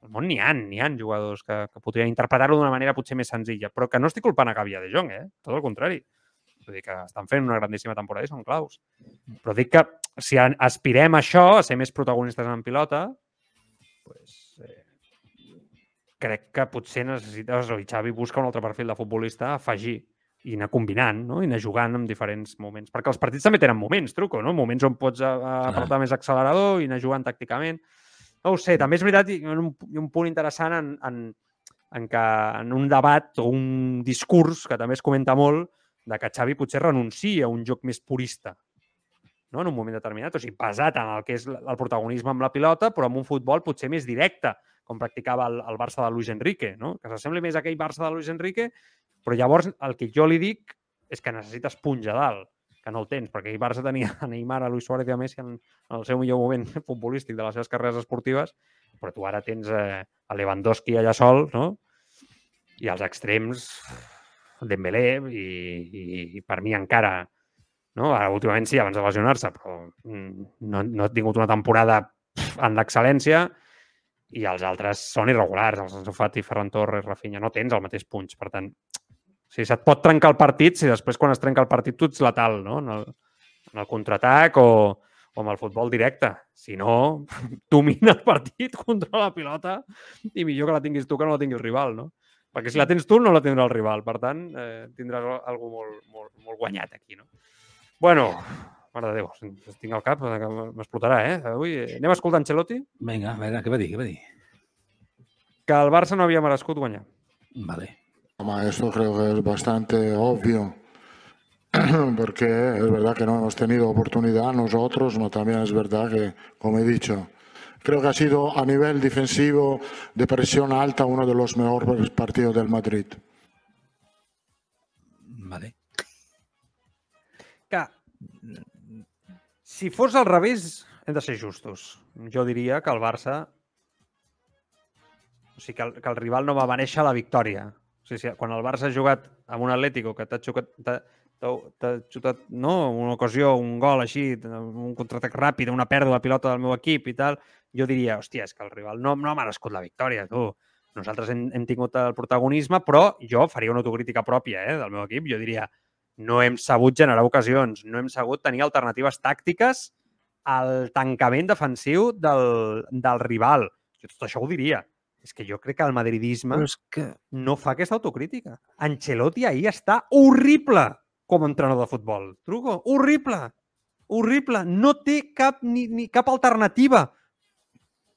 al món n'hi ha, n'hi ha jugadors que, que podrien interpretar-ho d'una manera potser més senzilla, però que no estic culpant a Gavia de Jong, eh? Tot el contrari. Vull dir que estan fent una grandíssima temporada i són claus. Però dic que si aspirem a això, a ser més protagonistes en pilota, pues, eh, crec que potser necessites, o Xavi busca un altre perfil de futbolista a afegir i anar combinant, no? i anar jugant en diferents moments. Perquè els partits també tenen moments, truco, no? Moments on pots a- a- apretar més accelerador i anar jugant tàcticament. No ho sé, també és veritat, i un, i un punt interessant en, en, en que en un debat o un discurs que també es comenta molt de que Xavi potser renuncia a un joc més purista no? en un moment determinat, o sigui, basat en el que és el protagonisme amb la pilota, però amb un futbol potser més directe, com practicava el, el Barça de Luis Enrique, no? que s'assembli més a aquell Barça de Luis Enrique, però llavors el que jo li dic és que necessites punts a dalt, que no el tens, perquè aquell Barça tenia a Neymar, a Luis Suárez i a Messi en, en el seu millor moment futbolístic de les seves carreres esportives, però tu ara tens eh, a Lewandowski allà sol, no? I als extrems, Dembélé, i, i, i per mi encara no? Ara, últimament sí, abans de lesionar-se, però mm, no, no ha tingut una temporada en l'excel·lència i els altres són irregulars, els Ansu Fati, Ferran Torres, Rafinha, no tens el mateix punts, per tant, si se't pot trencar el partit, si després quan es trenca el partit tu ets letal, no? En el, en el contraatac o, o amb el futbol directe. Si no, domina el partit, controla la pilota i millor que la tinguis tu que no la tingui el rival, no? Perquè si la tens tu no la tindrà el rival, per tant, eh, tindràs algú molt, molt, molt guanyat aquí, no? Bueno, mare de Déu, tinc al cap, m'explotarà, eh? Avui anem a escoltar Ancelotti, Vinga, a veure, què va dir? Què va dir? que el Barça no havia merescut guanyar. Vale. Esto creo que es bastante obvio, porque es verdad que no hemos tenido oportunidad nosotros, no también es verdad que, como he dicho, creo que ha sido a nivel defensivo de presión alta uno de los mejores partidos del Madrid. Vale. Que, si fos al revés, hem de ser justos. Jo diria que el Barça... O sigui, que el, que el rival no va mereixer la victòria. O sigui, si- quan el Barça ha jugat amb un Atlético que t'ha xutat, t'ha- t'ha t'ha xutat no, una ocasió, un gol així, un contraatac ràpid, una pèrdua de pilota del meu equip i tal, jo diria, hòstia, és que el rival no, no ha merescut la victòria, tu. Nosaltres hem, hem tingut el protagonisme, però jo faria una autocrítica pròpia eh, del meu equip. Jo diria, no hem sabut generar ocasions, no hem sabut tenir alternatives tàctiques al tancament defensiu del, del rival. Jo tot això ho diria. És que jo crec que el madridisme Però és que... no fa aquesta autocrítica. Ancelotti ahir està horrible com a entrenador de futbol. Truco, horrible. Horrible. No té cap, ni, ni cap alternativa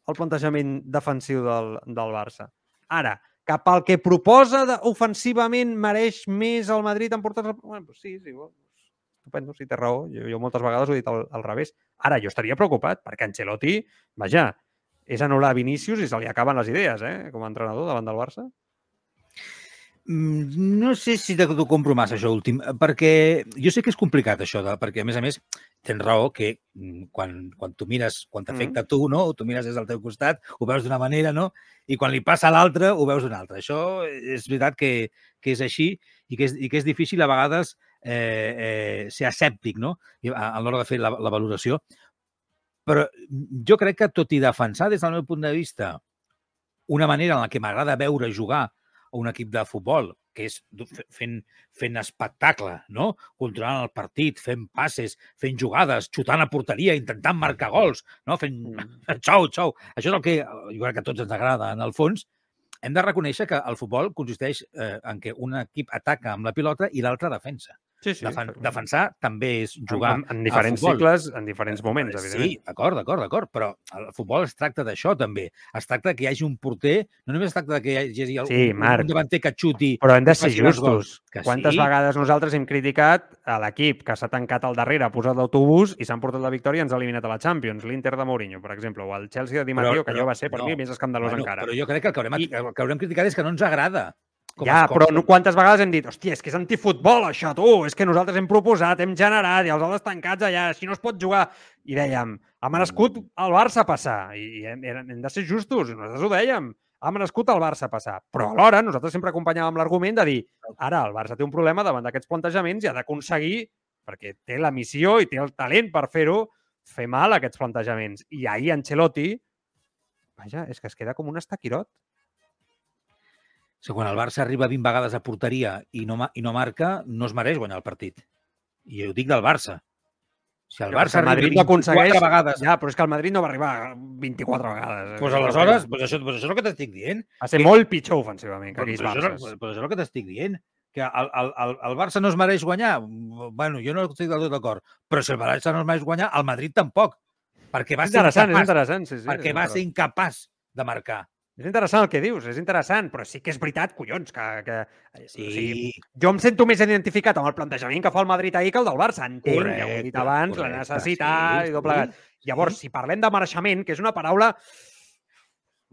al plantejament defensiu del, del Barça. Ara, cap al que proposa de, ofensivament mereix més el Madrid en portar... Bueno, pues sí, sí, bueno, estupendo, si té raó. Jo, jo moltes vegades ho he dit al, al revés. Ara, jo estaria preocupat, perquè Ancelotti, vaja, és anul·lar Vinícius i se li acaben les idees, eh? Com a entrenador davant del Barça. Mm, No sé si te- t'ho compro massa, això últim, eh, perquè jo sé que és complicat, això, de, perquè, a més a més, tens raó que mm, quan, quan tu mires, quan t'afecta a tu, no? tu mires des del teu costat, ho veus d'una manera, no? I quan li passa a l'altre, ho veus d'una altra. Això és veritat que, que és així i que és, i que és difícil a vegades eh, eh, ser escèptic no? A, a l'hora de fer la, la valoració. Però jo crec que, tot i defensar des del meu punt de vista una manera en la que m'agrada veure jugar a un equip de futbol, que és fent, fent espectacle, no? controlant el partit, fent passes, fent jugades, xutant a porteria, intentant marcar gols, no? fent xou, xou. Això és el que jo crec que a tots ens agrada, en el fons. Hem de reconèixer que el futbol consisteix eh, en què un equip ataca amb la pilota i l'altre defensa. Sí, sí. Defen defensar també és jugar en, en, en diferents cicles, en diferents moments, Eh, evidentment. Sí, d'acord, d'acord, d'acord, però el futbol es tracta d'això també. Es tracta que hi hagi un porter, no només es tracta que hi hagi un, Sí, Marc. un davanter que xuti Però hem de ser justos. Quantes sí. vegades nosaltres hem criticat a l'equip que s'ha tancat al darrere, ha posat l'autobús i s'han portat la victòria i ens ha eliminat a la Champions. L'Inter de Mourinho, per exemple, o el Chelsea de Di Matteo, que allò va ser per no. mi més escandalós bueno, encara. Però jo crec que el que haurem, I... el que haurem criticat és que no ens agrada. Com ja, però no, quantes vegades hem dit, hòstia, és que és antifutbol això, tu, és que nosaltres hem proposat, hem generat, i els altres tancats allà, així no es pot jugar. I dèiem, ha merescut el Barça passar, i hem, hem de ser justos, i nosaltres ho dèiem, ha merescut el Barça passar. Però alhora nosaltres sempre acompanyàvem l'argument de dir, ara el Barça té un problema davant d'aquests plantejaments i ha d'aconseguir, perquè té la missió i té el talent per fer-ho, fer mal aquests plantejaments. I ahir Ancelotti, vaja, és que es queda com un estaquirot. O sigui, quan el Barça arriba 20 vegades a porteria i no, i no marca, no es mereix guanyar el partit. I ho dic del Barça. Si el Barça el Madrid no aconsegueix... 24 vegades... Ja, però és que el Madrid no va arribar 24 vegades. Doncs aleshores, doncs això, doncs això és el que t'estic dient. Va ser que- molt pitjor ofensivament que aquells Barces. és- però això és el que t'estic dient. Que el, el, el, el Barça no es mereix guanyar. Bueno, jo no estic del tot d'acord. Però si el Barça no es mereix guanyar, el Madrid tampoc. Perquè va ser interessant, és incapaç, interessant. Sí, sí, perquè va ser incapaç de marcar. És interessant el que dius, és interessant, però sí que és veritat, collons, que... que Sí, o sigui, jo em sento més identificat amb el plantejament que fa el Madrid ahir que el del Barça. Entenc, ja ho he dit Correcte, abans, la correcte, necessitat sí, i tot plegat. Llavors, si parlem de mereixement, que és una paraula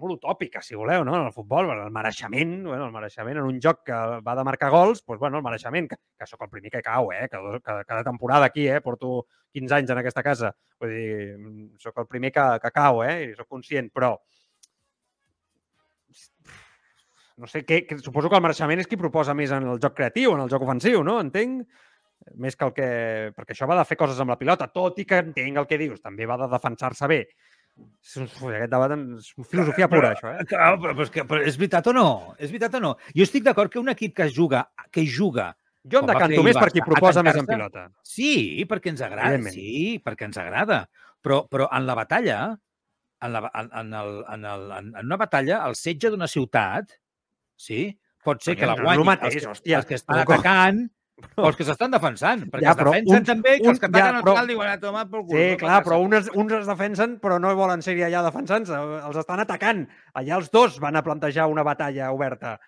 molt utòpica, si voleu, no? en el futbol, el mereixement, bueno, el mereixement en un joc que va de marcar gols, doncs, bueno, el mereixement, que, que sóc el primer que cau, eh? que, que cada temporada aquí, eh? porto 15 anys en aquesta casa, vull dir, sóc el primer que, que cau, eh? i sóc conscient, però no sé, què, que, suposo que el mereixement és qui proposa més en el joc creatiu, en el joc ofensiu, no? Entenc? Més que el que... Perquè això va de fer coses amb la pilota, tot i que entenc el que dius, també va de defensar-se bé. Ui, aquest debat és filosofia pura, això, eh? Clar, però, però, és que, però és veritat o no? És veritat o no? Jo estic d'acord que un equip que juga, que juga Jo em decanto més per qui proposa més en pilota. Sí, perquè ens agrada, sí, perquè ens agrada. Però, però en la batalla, en, la, en, en, el, en, el, en, en una batalla, el setge d'una ciutat, sí, pot ser que la no guanyi lo mateix, els, que, hòstia. els que estan atacant o els que s'estan defensant, perquè Ja, es defensen un- també que els que ataquen ja, però- final diuen a tomar pel cul. Sí, no clar, però uns, uns es defensen però no volen ser allà defensant-se, els estan atacant. Allà els dos van a plantejar una batalla oberta.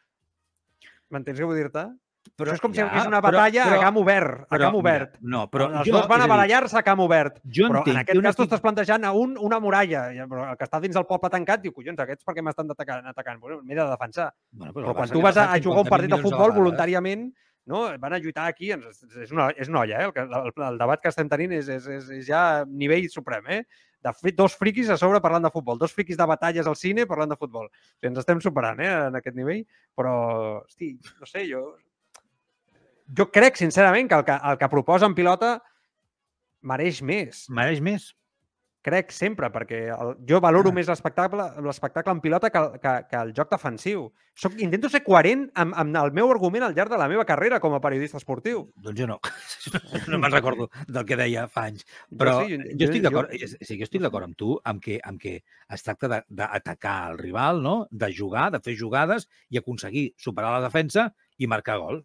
M'entens què vull dir-te? Però, Això és com si hi hagués una batalla a camp obert. A camp obert. Mira, no, però els jo, dos van a barallar-se a camp obert. Jo Però entenc en que aquest cas tu estàs plantejant a un, una muralla. Ja, Però el que està dins del poble tancat diu, collons, aquests per què m'estan atacant? atacant? Bueno, M'he de defensar. Bueno, Però el quan tu vas a, a jugar un 50.000 partit de futbol vegades. voluntàriament, no? van a lluitar aquí, és una, és una olla, eh? el, el, el debat que estem tenint és, és, és, és ja nivell suprem. Eh? De fet, dos friquis a sobre parlant de futbol, dos friquis de batalles al cine parlant de futbol. O sigui, ens estem superant eh? en aquest nivell, però, hosti, no sé, jo... Jo crec, sincerament, que el que, el que proposa en pilota mereix més Mereix més. crec sempre, perquè el, jo valoro Ah. més l'espectacle l'espectacle en pilota que, que, que el joc defensiu. Soc, intento ser coherent amb, amb el meu argument al llarg de la meva carrera com a periodista esportiu. Doncs jo no. no me'n recordo del que deia fa anys. Però sí, jo, jo estic d'acord jo... sí, jo estic d'acord amb tu amb que, amb que es tracta de- d'atacar el rival, no? de jugar, de fer jugades i aconseguir superar la defensa i marcar gol.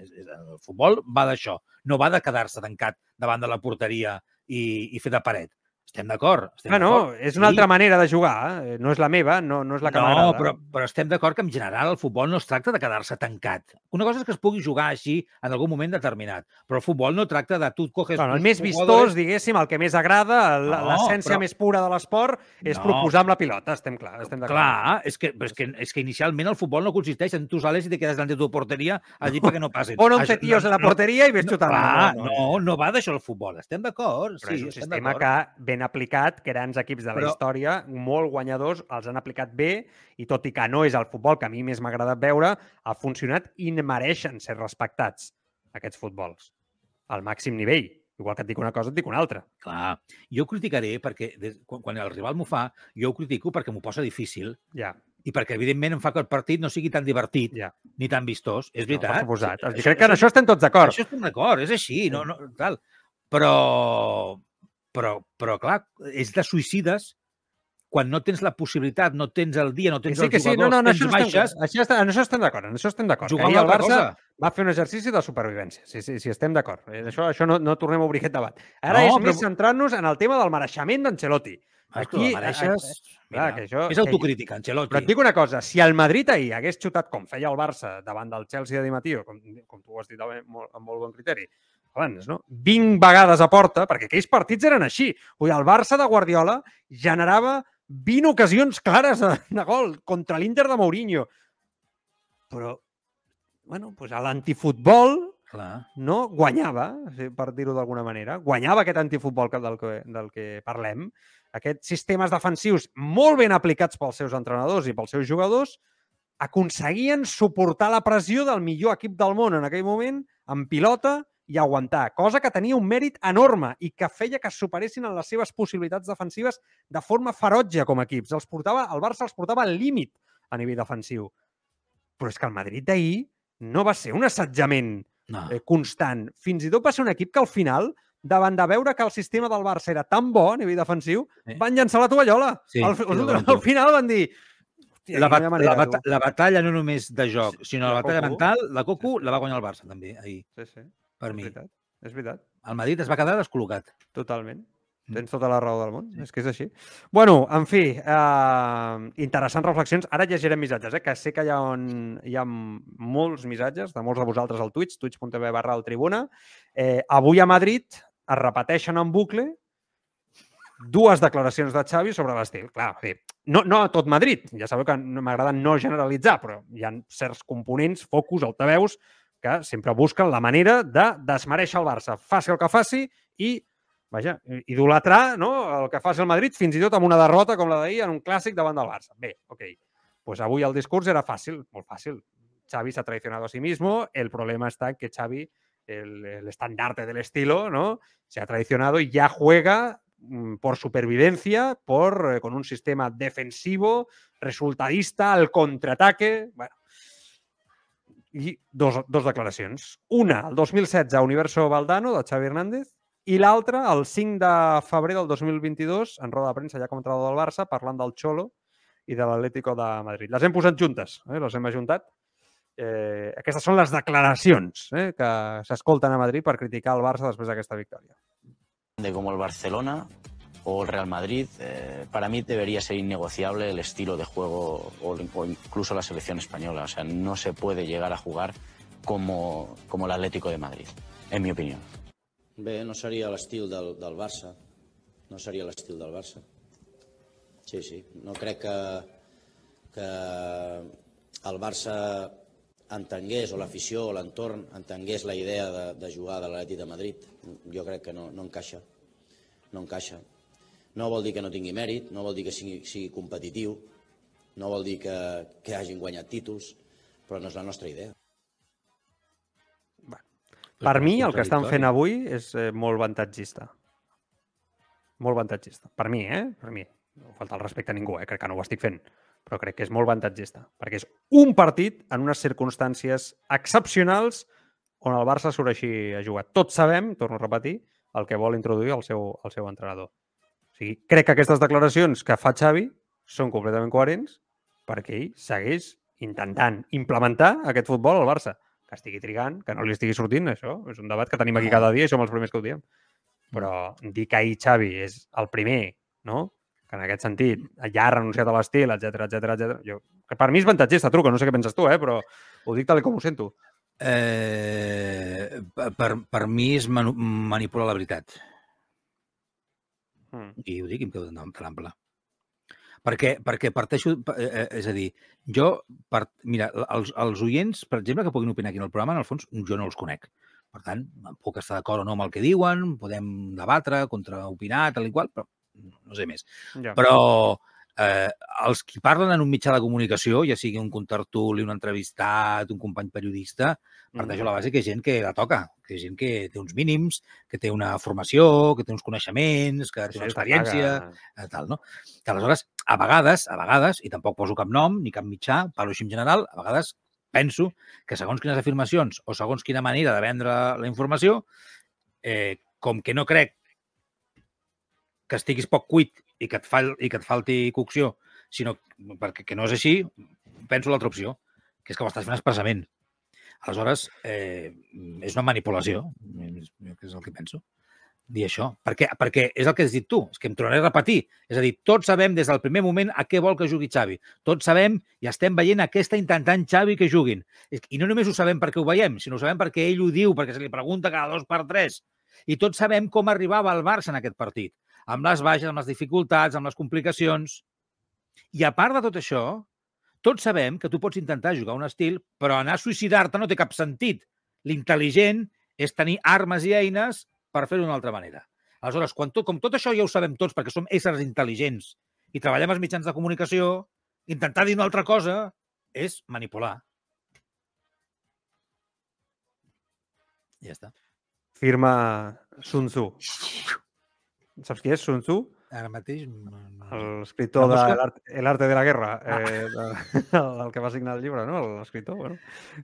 És- és- El futbol va d'això. No va de quedar-se tancat davant de la porteria i, i fer de paret. Estem d'acord. Ah, no, és una Sí. altra manera de jugar. eh? No és la meva, no, no és la que no, m'agrada. però, però estem d'acord que en general el futbol no es tracta de quedar-se tancat. Una cosa és que es pugui jugar així en algun moment determinat, però el futbol no tracta de tu coges... Bueno, el més vistós, diguéssim, el que més agrada, el- No, l'essència però- més pura de l'esport, és No. proposar amb la pilota, estem clar. Estem d'acord. Clar, és que, és, que, és que inicialment el futbol no consisteix en tu sales i te quedes delante de tu porteria allí perquè no passen. Pon 11 Això- tios en la porteria i ves no, xutant. clar, no, no va d'això el futbol. Estem d'acord. Sí, és un sistema que, ben aplicat, grans equips de la Però- història, molt guanyadors, els han aplicat bé i tot i que no és el futbol que a mi més m'ha agradat veure, ha funcionat i mereixen ser respectats aquests futbols al màxim nivell. Igual que et dic una cosa, et dic una altra. Clar, jo ho criticaré perquè des, quan, quan el rival m'ho fa, jo ho critico perquè m'ho posa difícil Ja, i perquè, evidentment, em fa que el partit no sigui tan divertit ja. ni tan vistós. És No, veritat. suposat. Això- Crec que en això estem tots d'acord. Això estem d'acord, és així, no, no, tal. Però, però, però, clar, és de suïcides quan no tens la possibilitat, no tens el dia, no tens sí, els que sí, no, jugadors, no, no, tens això, no estem, baixes, això, està, en això estem d'acord, en això estem d'acord. jugar Ahir amb el Barça cosa. va fer un exercici de supervivència. Sí, sí, sí estem d'acord. Eh, Això, això no, no tornem a obrir aquest debat. Ara No, és però- més centrant-nos en el tema del mereixement d'Ancelotti. Aquí, la mereixes... clar, Mira, que això- és autocrítica, Ancelotti. Però et dic una cosa, si el Madrid ahir hagués xutat com feia el Barça davant del Chelsea de Di Matteo, com, com tu ho has dit amb molt, amb molt bon criteri, abans, no? 20 vegades a porta, perquè aquells partits eren així. Vull dir, el Barça de Guardiola generava 20 ocasions clares de, de gol contra l'Inter de Mourinho. Però, bueno, doncs a l'antifutbol no guanyava, per dir-ho d'alguna manera, guanyava aquest antifutbol del que, del que parlem, aquests sistemes defensius molt ben aplicats pels seus entrenadors i pels seus jugadors, aconseguien suportar la pressió del millor equip del món en aquell moment, en pilota i aguantar, cosa que tenia un mèrit enorme i que feia que es superessin en les seves possibilitats defensives de forma ferotge com a equips. Els portava, el Barça els portava al límit a nivell defensiu. Però és que el Madrid d'ahir no va ser un assetjament No. eh, constant. Fins i tot va ser un equip que al final, davant de veure que el sistema del Barça era tan bo a nivell defensiu, Sí. van llançar la tovallola. Sí, al, al, al tu. final van dir... Hòstia, La, bat manera, la, bata tu." la batalla no només de joc, sinó la la batalla Coco. mental, la Coco la va guanyar el Barça també ahir, Sí, sí, per és mi. veritat. És veritat, El Madrid es va quedar descol·locat. totalment. Mm. Tens tota la raó del món, és que és així. Bueno, en fi, eh, interessants reflexions. Ara llegirem missatges, eh, que sé que hi ha, un, hi ha molts missatges de molts de vosaltres al Twitch, twitch.tv barra el Tribuna. Eh, avui a Madrid es repeteixen en bucle dues declaracions de Xavi sobre l'estil. Clar, sigui, no, no a tot Madrid, ja sabeu que m'agrada no generalitzar, però hi ha certs components, focus, altaveus, que sempre busquen la manera de desmereixer el Barça, faci el que faci i, vaja, idolatrar no, el que faci el Madrid, fins i tot amb una derrota com la d'ahir en un clàssic davant del Barça. Bé, ok. Pues avui el discurs era fàcil, molt fàcil. Xavi s'ha traicionado a sí mismo, el problema está en que Xavi, el, el estandarte del estilo, ¿no? Se ha traicionado y ya juega mm, por supervivencia, por, eh, con un sistema defensivo, resultadista, al contraataque. Bueno, i dos, dos declaracions. Una, el 2016, a Universo Valdano, de Xavi Hernández, i l'altra, el 5 de febrer del 2022, en roda de premsa ja com a entrenador del Barça, parlant del Xolo i de l'Atlético de Madrid. Les hem posat juntes, eh? les hem ajuntat. Eh, aquestes són les declaracions eh? que s'escolten a Madrid per criticar el Barça després d'aquesta victòria. de como el Barcelona o el Real Madrid, eh, para mí debería ser innegociable el estilo de juego o, o incluso la selección española. O sea, no se puede llegar a jugar como, como el Atlético de Madrid, en mi opinión. Bé, no seria l'estil del, del Barça. No seria l'estil del Barça. Sí, sí. No crec que, que el Barça entengués, o l'afició o l'entorn entengués la idea de, de jugar de l'Atlètic de Madrid. Jo crec que no, no encaixa. No encaixa. No vol dir que no tingui mèrit, no vol dir que sigui, sigui competitiu, no vol dir que, que hagin guanyat títols, però no és la nostra idea. Per mi, el que estan fent avui és eh, molt avantatgista. Molt avantatgista. Per mi, eh? Per mi. No falta el respecte a ningú, eh? Crec que no ho estic fent. Però crec que és molt avantatgista. Perquè és un partit en unes circumstàncies excepcionals on el Barça surt així a jugar. Tots sabem, torno a repetir, el que vol introduir el seu, el seu entrenador. O sigui, crec que aquestes declaracions que fa Xavi són completament coherents perquè ell segueix intentant implementar aquest futbol al Barça que estigui trigant, que no li estigui sortint, això és un debat que tenim aquí cada dia i som els primers que ho diem. Però dir que ahir Xavi és el primer, no? que en aquest sentit ja ha renunciat a l'estil, etc etc etc. Jo, que per mi és avantatgista, truco, no sé què penses tu, eh? però ho dic tal com ho sento. Eh, per, per mi és manipular la veritat. Mm. I ho dic quedo de l'ample. Perquè, perquè parteixo... eh, eh, És a dir, jo... Per, mira, els, els oients, per exemple, que puguin opinar aquí en el programa, en el fons, jo no els conec. Per tant, puc estar d'acord o no amb el que diuen, podem debatre, contraopinar, tal i qual, però no sé més. Ja. Però eh, els qui parlen en un mitjà de comunicació, ja sigui un contertuli, un entrevistat, un company periodista, parteix a la base que és gent que la toca, que és gent que té uns mínims, que té una formació, que té uns coneixements, que té una experiència, eh, tal, no? Que aleshores, a vegades, a vegades, i tampoc poso cap nom ni cap mitjà, parlo així en general, a vegades penso que segons quines afirmacions o segons quina manera de vendre la informació, eh, com que no crec que estiguis poc cuit i que et, fal, i que et falti cocció, sinó perquè que no és així, penso l'altra opció, que és que ho estàs fent expressament. Aleshores, eh, és una manipulació, que és el que penso, dir això. Perquè, perquè és el que has dit tu, és que em tornaré a repetir. És a dir, tots sabem des del primer moment a què vol que jugui Xavi. Tots sabem i estem veient a què està intentant Xavi que juguin. I no només ho sabem perquè ho veiem, sinó ho sabem perquè ell ho diu, perquè se li pregunta cada dos per tres. I tots sabem com arribava el Barça en aquest partit amb les baixes, amb les dificultats, amb les complicacions. I a part de tot això, tots sabem que tu pots intentar jugar un estil, però anar a suïcidar-te no té cap sentit. L'intel·ligent és tenir armes i eines per fer-ho d'una altra manera. Aleshores, quan tot, com tot això ja ho sabem tots perquè som éssers intel·ligents i treballem als mitjans de comunicació, intentar dir una altra cosa és manipular. Ja està. Firma Sun Tzu. Saps qui és Sun Tzu? Ara mateix... No, no. L'escriptor de l'art, Arte de la Guerra, ah. eh, de, el que va signar el llibre, no? L'escriptor, bueno,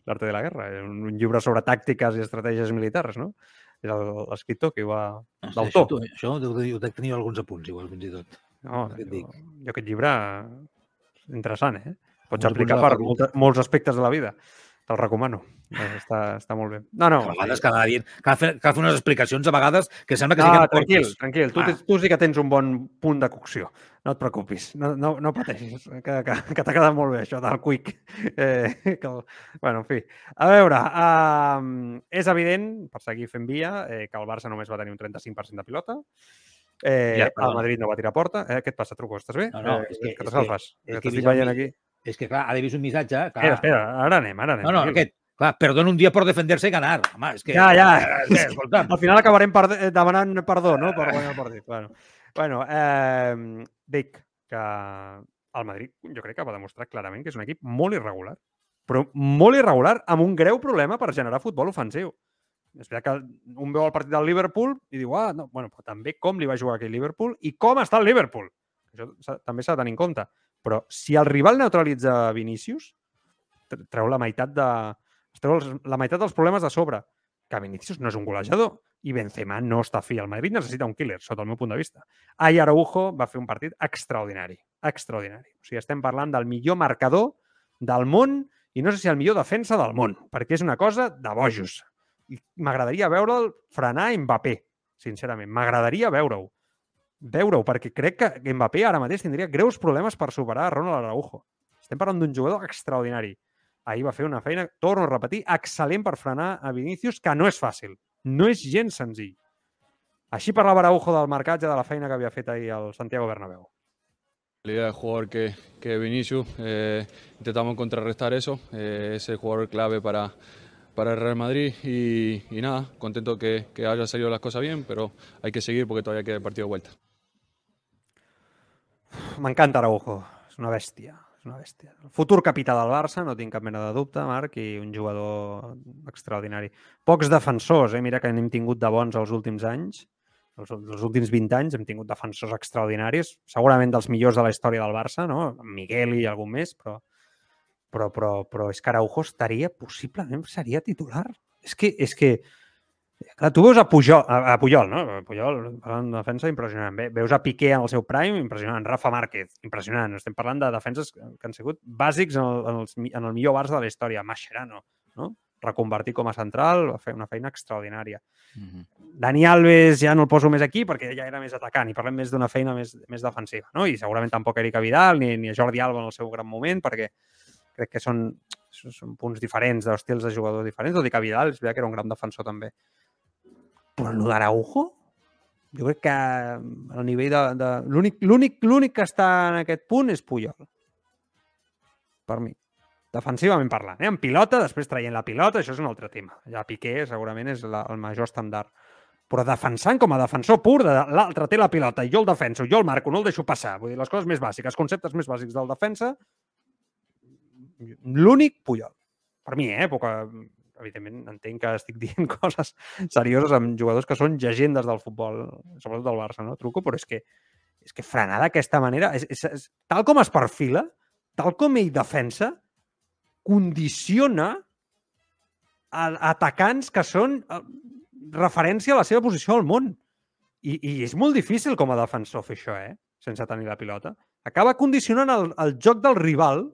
L'Arte de la Guerra, un, un llibre sobre tàctiques i estratègies militars, no? És l'escriptor que hi va... No sé, L'autor. Això, això ho dec tenir alguns apunts, igual, fins i tot. No, jo, dic. jo aquest llibre interessant, eh? Pots aplicar per molts aspectes de la vida te'l recomano. Està, està molt bé. No, no. A vegades cal, dir, cal, fer, cal fer unes explicacions a vegades que sembla que no, tranquil, tranquil. Tu, ah. tu sí que tens un bon punt de cocció. No et preocupis. No, no, no pateixis. Que, que, que t'ha quedat molt bé, això del quick. Eh, que, bueno, en fi. A veure, uh, és evident, per seguir fent via, eh, que el Barça només va tenir un 35% de pilota. Eh, ja, el Madrid no va tirar porta. Eh, què et passa, Truco? Estàs bé? No, no, eh, és que, que t'escalfes. Que, que, que veient aquí. És que, clar, ha de vist un missatge... Clar. Espera, espera, ara anem, ara anem. No, no, aquest, clar, perdona un dia per defender-se i ganar. Home, és que... Ja, ja. És que, escolta'm. Al final acabarem per, demanant perdó, no?, per guanyar el partit. Bueno, bueno eh, dic que el Madrid jo crec que va demostrar clarament que és un equip molt irregular, però molt irregular, amb un greu problema per generar futbol ofensiu. És veritat que un veu el partit del Liverpool i diu, ah, no, bueno, però també com li va jugar aquell Liverpool i com està el Liverpool. Això també s'ha de tenir en compte. Però si el rival neutralitza Vinícius, treu la meitat de... treu la meitat dels problemes de sobre. Que Vinícius no és un golejador i Benzema no està fi. El Madrid necessita un killer, sota el meu punt de vista. Ai Araujo va fer un partit extraordinari. Extraordinari. O sigui, estem parlant del millor marcador del món i no sé si el millor defensa del món, perquè és una cosa de bojos. I m'agradaria veure'l frenar Mbappé, sincerament. M'agradaria veure-ho veure-ho, perquè crec que Mbappé ara mateix tindria greus problemes per superar a Ronald Araujo. Estem parlant d'un jugador extraordinari. Ahir va fer una feina, torno a repetir, excel·lent per frenar a Vinícius, que no és fàcil. No és gens senzill. Així parlava Araujo del marcatge de la feina que havia fet ahir al Santiago Bernabéu. La idea de jugador que, que Vinicius, eh, intentamos contrarrestar eso, eh, es el jugador clave para, para el Real Madrid y, nada, contento que, que haya salido las cosas bien, pero hay que seguir porque todavía queda el partido de vuelta. M'encanta Araujo, és una bèstia, és una bèstia. El futur capità del Barça, no tinc cap mena de dubte, Marc, i un jugador extraordinari. Pocs defensors, eh? mira que n'hem tingut de bons els últims anys, els, els últims 20 anys hem tingut defensors extraordinaris, segurament dels millors de la història del Barça, no? Miguel i algun més, però, però, però, però és que Araujo estaria, possiblement seria titular. És que, és que Clar, tu veus a Pujol, a, a Pujol, no? Pujol, parlant de defensa, impressionant. Bé, veus a Piqué en el seu prime, impressionant. Rafa Márquez, impressionant. Estem parlant de defenses que han sigut bàsics en el, en, els, en el millor Barça de la història. Mascherano, no? reconvertir com a central, va fer una feina extraordinària. Mm -hmm. Dani Alves ja no el poso més aquí perquè ja era més atacant i parlem més d'una feina més, més defensiva. No? I segurament tampoc Erika Vidal ni, ni Jordi Alba en el seu gran moment perquè crec que són, són punts diferents, d'estils de jugadors diferents, tot i que Vidal és veritat que era un gran defensor també. Però el d'Araujo, jo crec que el nivell de... de L'únic l'únic que està en aquest punt és Puyol. Per mi. Defensivament parlant. Eh? En pilota, després traient la pilota, això és un altre tema. Ja Piqué segurament és la, el major estàndard. però defensant com a defensor pur, de l'altre té la pilota i jo el defenso, jo el marco, no el deixo passar. Vull dir, les coses més bàsiques, conceptes més bàsics del defensa, l'únic Puyol. Per mi, eh? Poca, evidentment, entenc que estic dient coses serioses amb jugadors que són llegendes del futbol, sobretot del Barça, no? Truco, però és que, és que frenar d'aquesta manera, és, és, és, tal com es perfila, tal com ell defensa, condiciona a, a atacants que són eh, referència a la seva posició al món. I, I és molt difícil com a defensor fer això, eh? sense tenir la pilota. Acaba condicionant el, el joc del rival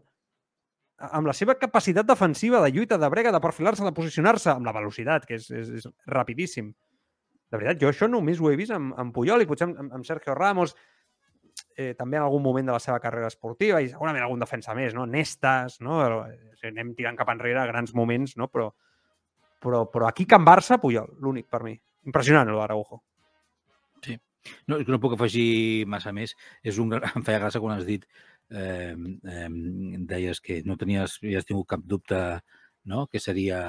amb la seva capacitat defensiva, de lluita, de brega, de perfilar-se, de posicionar-se, amb la velocitat, que és, és, és rapidíssim. De veritat, jo això només ho he vist amb, amb Puyol i potser amb, amb Sergio Ramos, eh, també en algun moment de la seva carrera esportiva i segurament algun defensa més, no? Nestas, no? Anem tirant cap enrere grans moments, no? Però, però, però aquí Can Barça, Puyol, l'únic per mi. Impressionant, l'Araujo. Sí. No, no puc afegir massa més. És un, em feia gràcia quan has dit eh, eh, deies que no tenies, havies tingut cap dubte no? que seria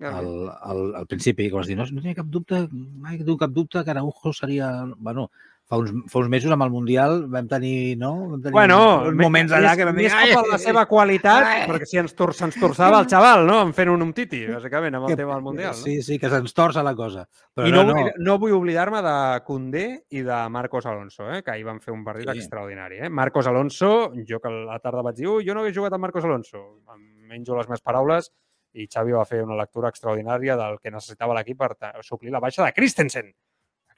al, al, al principi, com has dit, no, no tenia cap dubte, mai tingut cap dubte que Araujo seria... Bueno, fa uns, fa uns mesos amb el Mundial vam tenir, no? Vam tenir bueno, uns moments allà que vam dir... Més per la seva qualitat, ai, perquè si ens, tor se'ns torçava el xaval, no? En fent un umtiti, bàsicament, amb el que, tema del Mundial. No? Sí, sí, que se'ns torça la cosa. Però I no, no, no. no vull oblidar-me de Condé i de Marcos Alonso, eh? que ahir van fer un partit sí. extraordinari. Eh? Marcos Alonso, jo que a la tarda vaig dir, jo no hagués jugat amb Marcos Alonso, em menjo les meves paraules, i Xavi va fer una lectura extraordinària del que necessitava l'equip per suplir la baixa de Christensen.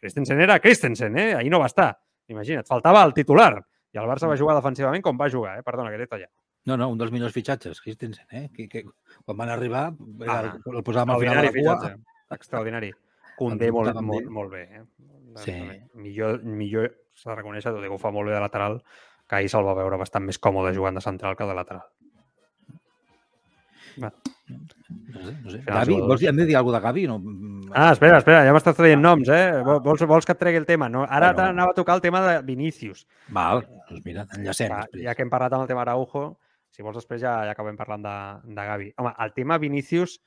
Christensen era Christensen, eh? Ahir no va estar. Imagina't, faltava el titular. I el Barça va jugar defensivament com va jugar, eh? Perdona, que t'he tallat. No, no, un dels millors fitxatges, Christensen, eh? Que, que quan van arribar era, ah, el posàvem al final de la cua. Fitxatge. Extraordinari. Condé molt, molt, molt bé. Eh? Sí. Millor, millor s'ha de reconèixer, tot i que ho fa molt bé de lateral, que ahir se'l va veure bastant més còmode jugant de central que de lateral. Va. No sé, no sé. Gavi, vols dir, hem de dir alguna cosa de Gavi? No? Ah, espera, espera, ja m'estàs traient noms, eh? Vols, vols que et tregui el tema? No? Ara bueno. t'anava a tocar el tema de Vinícius. Val, doncs mira, enllacem. Va, ja que hem parlat amb el tema Araujo, si vols després ja, ja acabem parlant de, de Gavi. Home, el tema Vinícius,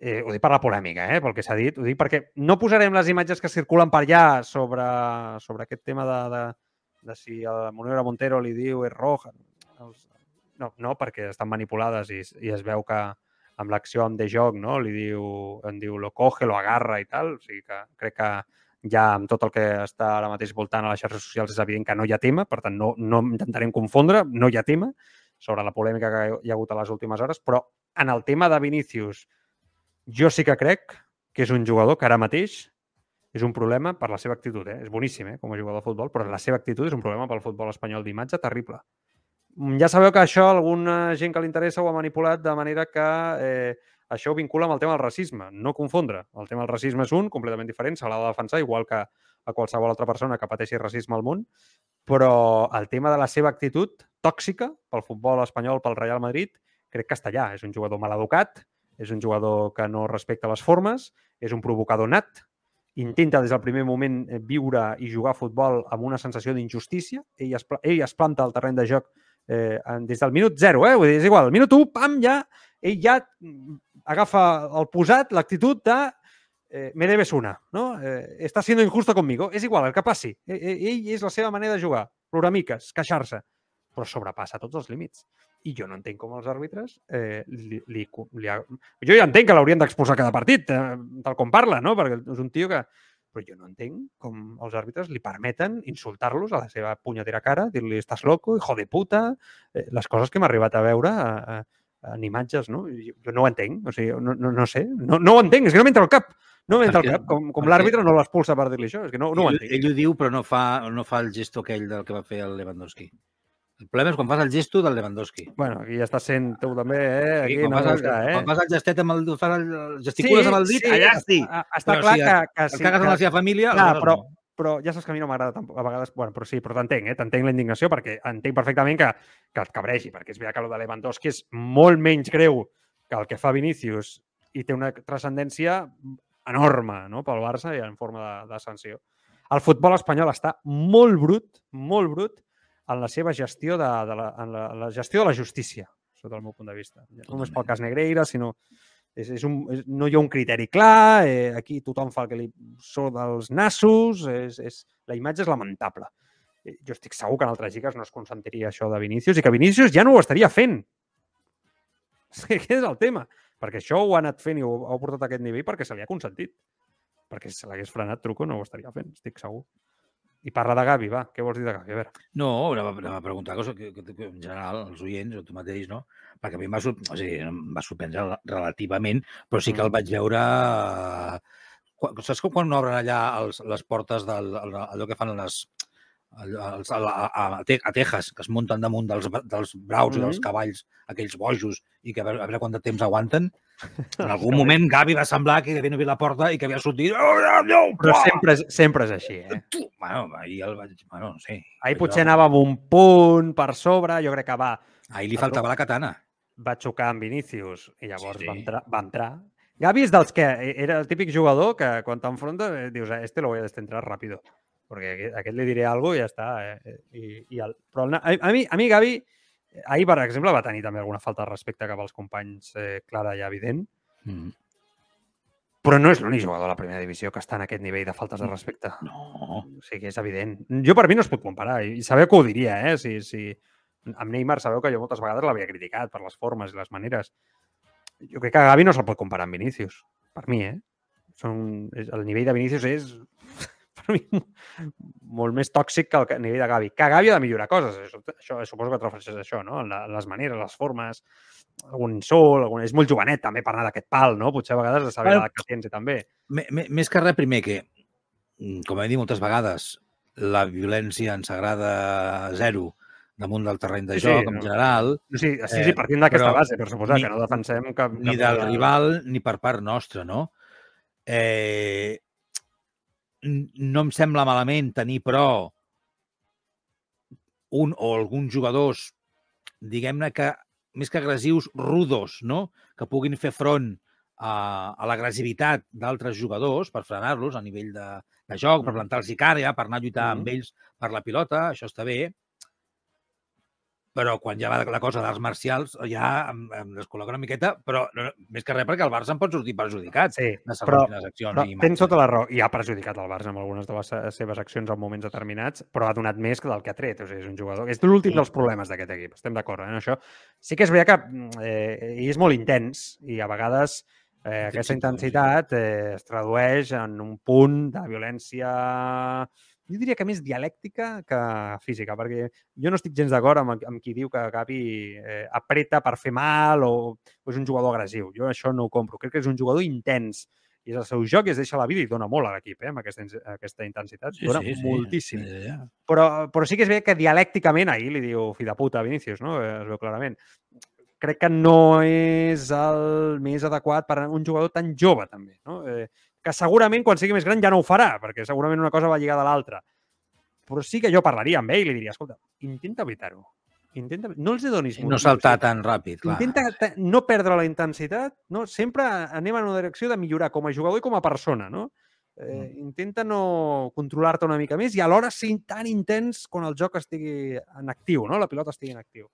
eh, ho dic per la polèmica, eh, pel que s'ha dit, ho dic perquè no posarem les imatges que circulen per allà sobre, sobre aquest tema de, de, de si a Monero Montero li diu és roja. No, no, perquè estan manipulades i, i es veu que amb l'acció amb de joc, no? Li diu, en diu lo coge, lo agarra i tal. O sigui que crec que ja amb tot el que està ara mateix voltant a les xarxes socials és evident que no hi ha tema, per tant no, no intentarem confondre, no hi ha tema sobre la polèmica que hi ha hagut a les últimes hores, però en el tema de Vinícius jo sí que crec que és un jugador que ara mateix és un problema per la seva actitud. Eh? És boníssim eh? com a jugador de futbol, però la seva actitud és un problema pel futbol espanyol d'imatge terrible. Mm, ja sabeu que això alguna gent que li interessa ho ha manipulat de manera que eh, això ho vincula amb el tema del racisme. No confondre. El tema del racisme és un, completament diferent, se l'ha de defensar, igual que a qualsevol altra persona que pateixi racisme al món, però el tema de la seva actitud tòxica pel futbol espanyol, pel Real Madrid, crec que està allà. És un jugador mal educat, és un jugador que no respecta les formes, és un provocador nat, intenta des del primer moment eh, viure i jugar a futbol amb una sensació d'injustícia. Ell, es, ell es planta al terreny de joc eh, des del minut zero, eh? Vull dir, és igual, el minut 1, pam, ja, ell ja agafa el posat, l'actitud de eh, me debes una, no? Eh, està siendo injusto conmigo. És igual, el que passi. Eh, eh, ell és la seva manera de jugar. Ploramiques, queixar-se. Però sobrepassa tots els límits. I jo no entenc com els àrbitres eh, li, li, li. Jo ja entenc que l'haurien d'expulsar cada partit, eh, tal com parla, no? Perquè és un tio que però jo no entenc com els àrbitres li permeten insultar-los a la seva punyetera cara, dir-li estàs loco, hijo de puta, eh, les coses que hem arribat a veure a, a, en imatges, no? Jo, jo no ho entenc, o sigui, no, no, no sé, no, no ho entenc, és que no m'entra al cap. No m'entra al cap, com, com l'àrbitre no l'expulsa per dir-li això, és que no, no ho entenc. Ell, ell ho diu, però no fa, no fa el gesto aquell del que va fer el Lewandowski. El problema és quan fas el gesto del Lewandowski. Bueno, aquí ja estàs sent tu també, eh? Aquí, quan, no fas el, eh? quan fas el gestet amb el, fas el, gesticules sí, amb el dit, sí, allà sí. Està però clar si que, que, sí, cagues que, amb la seva família... Clar, però, però ja saps que a mi no m'agrada tampoc, a vegades, bueno, però sí, però t'entenc, eh? t'entenc la indignació perquè entenc perfectament que, que et cabregi, perquè és veritat que el de Lewandowski és molt menys greu que el que fa Vinícius i té una transcendència enorme no? pel Barça i en forma de, de sanció. El futbol espanyol està molt brut, molt brut, en la seva gestió de, de la, en la, la gestió de la justícia, sota el meu punt de vista. No només pel cas Negreira, sinó És, és un, és, no hi ha un criteri clar, eh, aquí tothom fa el que li surt dels nassos, és, és, la imatge és lamentable. Eh, Jo estic segur que en altres lligues no es consentiria això de Vinícius i que Vinícius ja no ho estaria fent. Aquest és el tema. Perquè això ho ha anat fent i ho ha portat a aquest nivell perquè se li ha consentit. Perquè si se l'hagués frenat Truco no ho estaria fent, estic segur. I parla de Gavi, va. Què vols dir de Gavi? A veure. No, anem a, anem a preguntar cosa que, que, que, en general, els oients, o tu mateix, no? Perquè a mi em va, o sigui, em va sorprendre rel- relativament, però sí que el Mm. vaig veure... eh, Quan, saps com quan obren allà els, les portes del, el- allò que fan les, el- els, a, a, a, Te- a Texas, que es munten damunt dels, dels braus i dels Mhm. cavalls, aquells bojos, i que a veure, a veure quant de temps aguanten. En algun moment Gavi va semblar que havia obert la porta i que havia sortit... Oh, no, no, Però uah!" sempre, sempre és així, eh? Bueno, ahir el vaig... Bueno, no sé. Ahir potser anava amb un punt per sobre, jo crec que va, Ahir li faltava la katana. va xocar amb Vinícius i llavors Sí, va, sí. entrar, va entrar. Gavi és dels que eh, era el típic jugador que quan t'enfronta eh, dius, "A este lo voy a descentrar rápido, perquè aquest, aquest li diré alguna cosa i ja està. Eh? I, i el, però a, a, mi, a mi Gavi, eh, ahir, per exemple, va tenir també alguna falta de respecte cap als companys eh, clara i evident, Mm. però no és l'únic jugador de la primera divisió que està en aquest nivell de faltes de respecte. No. O sigui, és evident. Jo per mi no es pot comparar i sabeu que ho diria, eh? Si, si... Amb Neymar sabeu que jo moltes vegades l'havia criticat per les formes i les maneres. Jo crec que Gavi no se'l pot comparar amb Vinícius. Per mi, eh? Són... El nivell de Vinícius és per mi molt més tòxic que el que- nivell de Gavi. Que Gavi ha de millorar coses. Això, això suposo que et refereixes a això, no? Les maneres, les formes, algun insult, algun... és molt jovenet també per anar d'aquest pal, no? Potser a vegades de saber Bueno, que tens també. Més que res, primer que, mm, com hem dit moltes vegades, la violència ens agrada zero damunt del terreny de Sí, sí, joc, en no. general, No, sí, sí, Eh, sí, partint d'aquesta base, per suposar, ni- que no defensem cap... ni cap del de- rival ni per part nostra, no? Eh, no em sembla malament tenir, però, un o alguns jugadors, diguem-ne que més que agressius, rudos, no? Que puguin fer front a, a l'agressivitat d'altres jugadors per frenar-los a nivell de, de joc, per plantar-los cara, per anar a lluitar amb ells per la pilota, això està bé. Però quan ja va la cosa d'arts marcials, ja em, em descol·loca una miqueta, però no, més que res perquè el Barça en pot sortir perjudicat Sí, de però, accions. però i tens tota la raó. I ha perjudicat el Barça amb algunes de les se- seves accions en moments determinats, però ha donat més que del que ha tret. O sigui, és un jugador... És l'últim Sí. dels problemes d'aquest equip. Estem d'acord eh, en això. Sí que és veritat que mm, eh, és molt intens i a vegades eh, aquesta intensitat eh, es tradueix en un punt de violència jo diria que més dialèctica que física, perquè jo no estic gens d'acord amb, amb qui diu que Gavi eh, apreta per fer mal o, o és un jugador agressiu. Jo això no ho compro. Crec que és un jugador intens i és el seu joc i es deixa la vida i dona molt a l'equip, eh, amb aquesta, aquesta intensitat. Sí, dona sí, sí. moltíssim. Ja, ja. Però, però sí que és bé que dialècticament, ahir li diu fi de puta a Vinícius, no? Eh, Es veu clarament. Crec que no és el més adequat per a un jugador tan jove, també. No? Eh, que segurament, quan sigui més gran, ja no ho farà, perquè segurament una cosa va lligada a l'altra. Però sí que jo parlaria amb ell i li diria, escolta, intenta evitar-ho. Intenta... No els donis No motius, saltar tan ràpid, clar. Intenta te- no perdre la intensitat, no? sempre anem en una direcció de millorar com a jugador i com a persona. No? Eh, intenta no controlar-te una mica més i alhora ser tan intens quan el joc estigui en actiu, no? la pilota estigui en actiu.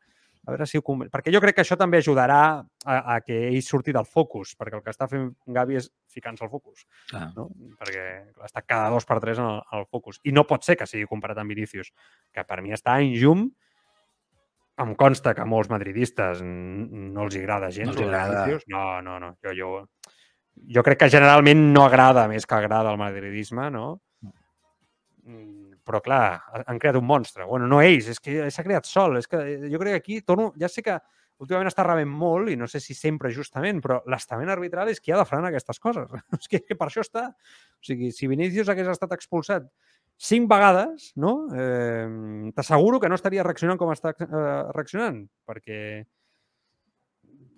A veure si ho conven... Perquè jo crec que això també ajudarà a, a que ell surti del focus, perquè el que està fent Gavi és ficar-se al focus, clar. no? perquè clar, està cada dos per tres en el, al focus. I no pot ser que sigui comparat amb Vinícius, que per mi està en llum em consta que a molts madridistes no els agrada gens. No els agrada. No, no, no. Jo, jo, jo crec que generalment no agrada més que agrada el madridisme, no? Mm, Però, clar, ha- han creat un monstre. Bueno, no ells, és que s'ha creat sol. És que eh, jo crec que aquí, torno, ja sé que últimament està rebent molt, i no sé si sempre justament, però l'estament arbitral és qui ha de frenar aquestes coses. és que, que per això està. O sigui, si Vinícius hagués estat expulsat cinc vegades, no? Eh, T'asseguro que no estaria reaccionant com està eh, reaccionant, perquè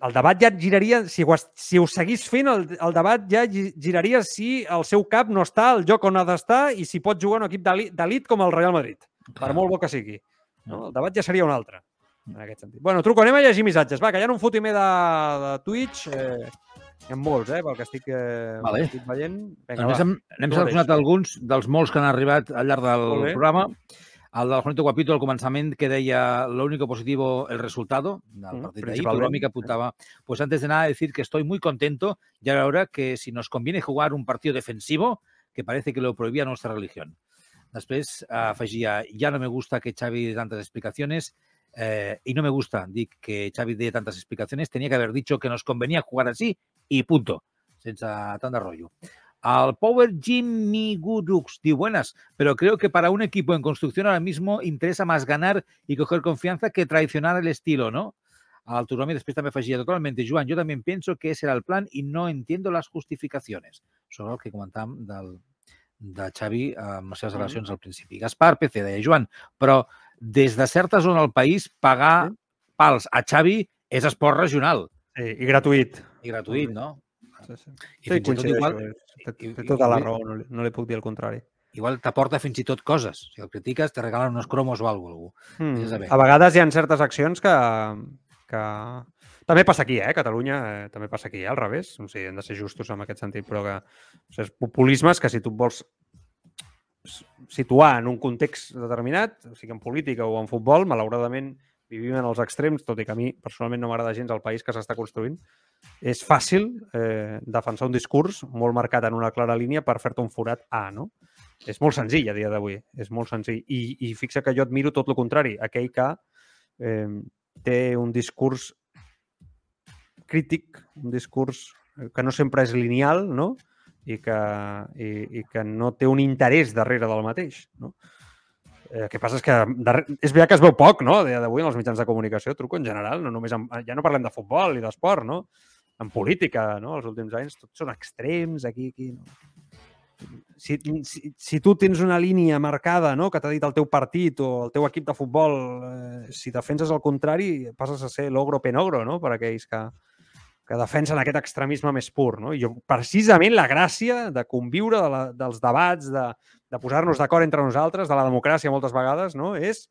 el debat ja giraria, si ho, si ho seguís fent, el, el debat ja gi- giraria si el seu cap no està al lloc on ha d'estar i si pot jugar en un equip d'eli- d'elit com el Real Madrid, per molt bo que sigui. No? El debat ja seria un altre, en aquest sentit. Bueno, truco, anem a llegir missatges. Va, que hi ha un fotimer de, de Twitch. Eh, hi ha molts, eh, pel que estic, eh, Vale. estic veient. Vinga, Només va. hem, n'hem seleccionat alguns dels molts que han arribat al llarg del Molt bé. El del Juanito Guapito al començament que deia lo único positivo el resultado del partit d'ahir, que apuntava, pues antes de nada decir que estoy muy contento y ahora que si nos conviene jugar un partido defensivo, que parece que lo prohibía nuestra religión. Després afegia, ya no me gusta que Xavi dé tantas explicaciones eh, y no me gusta que Xavi dé tantas explicaciones, tenía que haber dicho que nos convenía jugar así y punto, sense tant de rotllo. Al Power Jimmy Gudux diu, buenas, pero creo que para un equipo en construcción ahora mismo interesa más ganar y coger confianza que traicionar el estilo, ¿no? Al Turomi després també afegia totalmente, Joan, yo también pienso que ese era el plan y no entiendo las justificaciones. Sobre el que comentàvem del, de Xavi amb les seves relacions al principi. Gaspar PC deia, Joan, però des de certa zona del país pagar pals a Xavi és esport regional Sí, I gratuït. i gratuït, no? Sí, sí. I Sí, fins i tot igual, eh, Té, té i- tota la raó, no li, no li puc dir el contrari. igual t'aporta fins i tot coses. Si el critiques, te regalen unos cromos o alguna cosa. Mm. A. A vegades hi ha certes accions que, que... També passa aquí, eh? Catalunya eh, també passa aquí, eh? al revés. O sigui, hem de ser justos en aquest sentit, però que o sigui, és populismes que si tu vols situar en un context determinat, o sigui, en política o en futbol, malauradament vivim en els extrems, tot i que a mi personalment no m'agrada gens el país que s'està construint, és fàcil eh, defensar un discurs molt marcat en una clara línia per fer-te un forat A, no? És molt senzill a dia d'avui, és molt senzill. I, I fixa que jo admiro tot el contrari, aquell que eh, té un discurs crític, un discurs eh, que no sempre és lineal, no? I que, i, i que no té un interès darrere del mateix, no? Eh, el que passa és que és veritat que es veu poc, no?, d'avui en els mitjans de comunicació, truco en general, no només en... ja no parlem de futbol i d'esport, no? En política, no?, els últims anys, tots són extrems, aquí, aquí, no? Si, si, si tu tens una línia marcada, no?, que t'ha dit el teu partit o el teu equip de futbol, eh, si defenses el contrari, passes a ser l'ogro penogro, no?, per aquells que, que defensen aquest extremisme més pur. No? I jo, precisament la gràcia de conviure, de la, dels debats, de, de posar-nos d'acord entre nosaltres, de la democràcia moltes vegades, no? és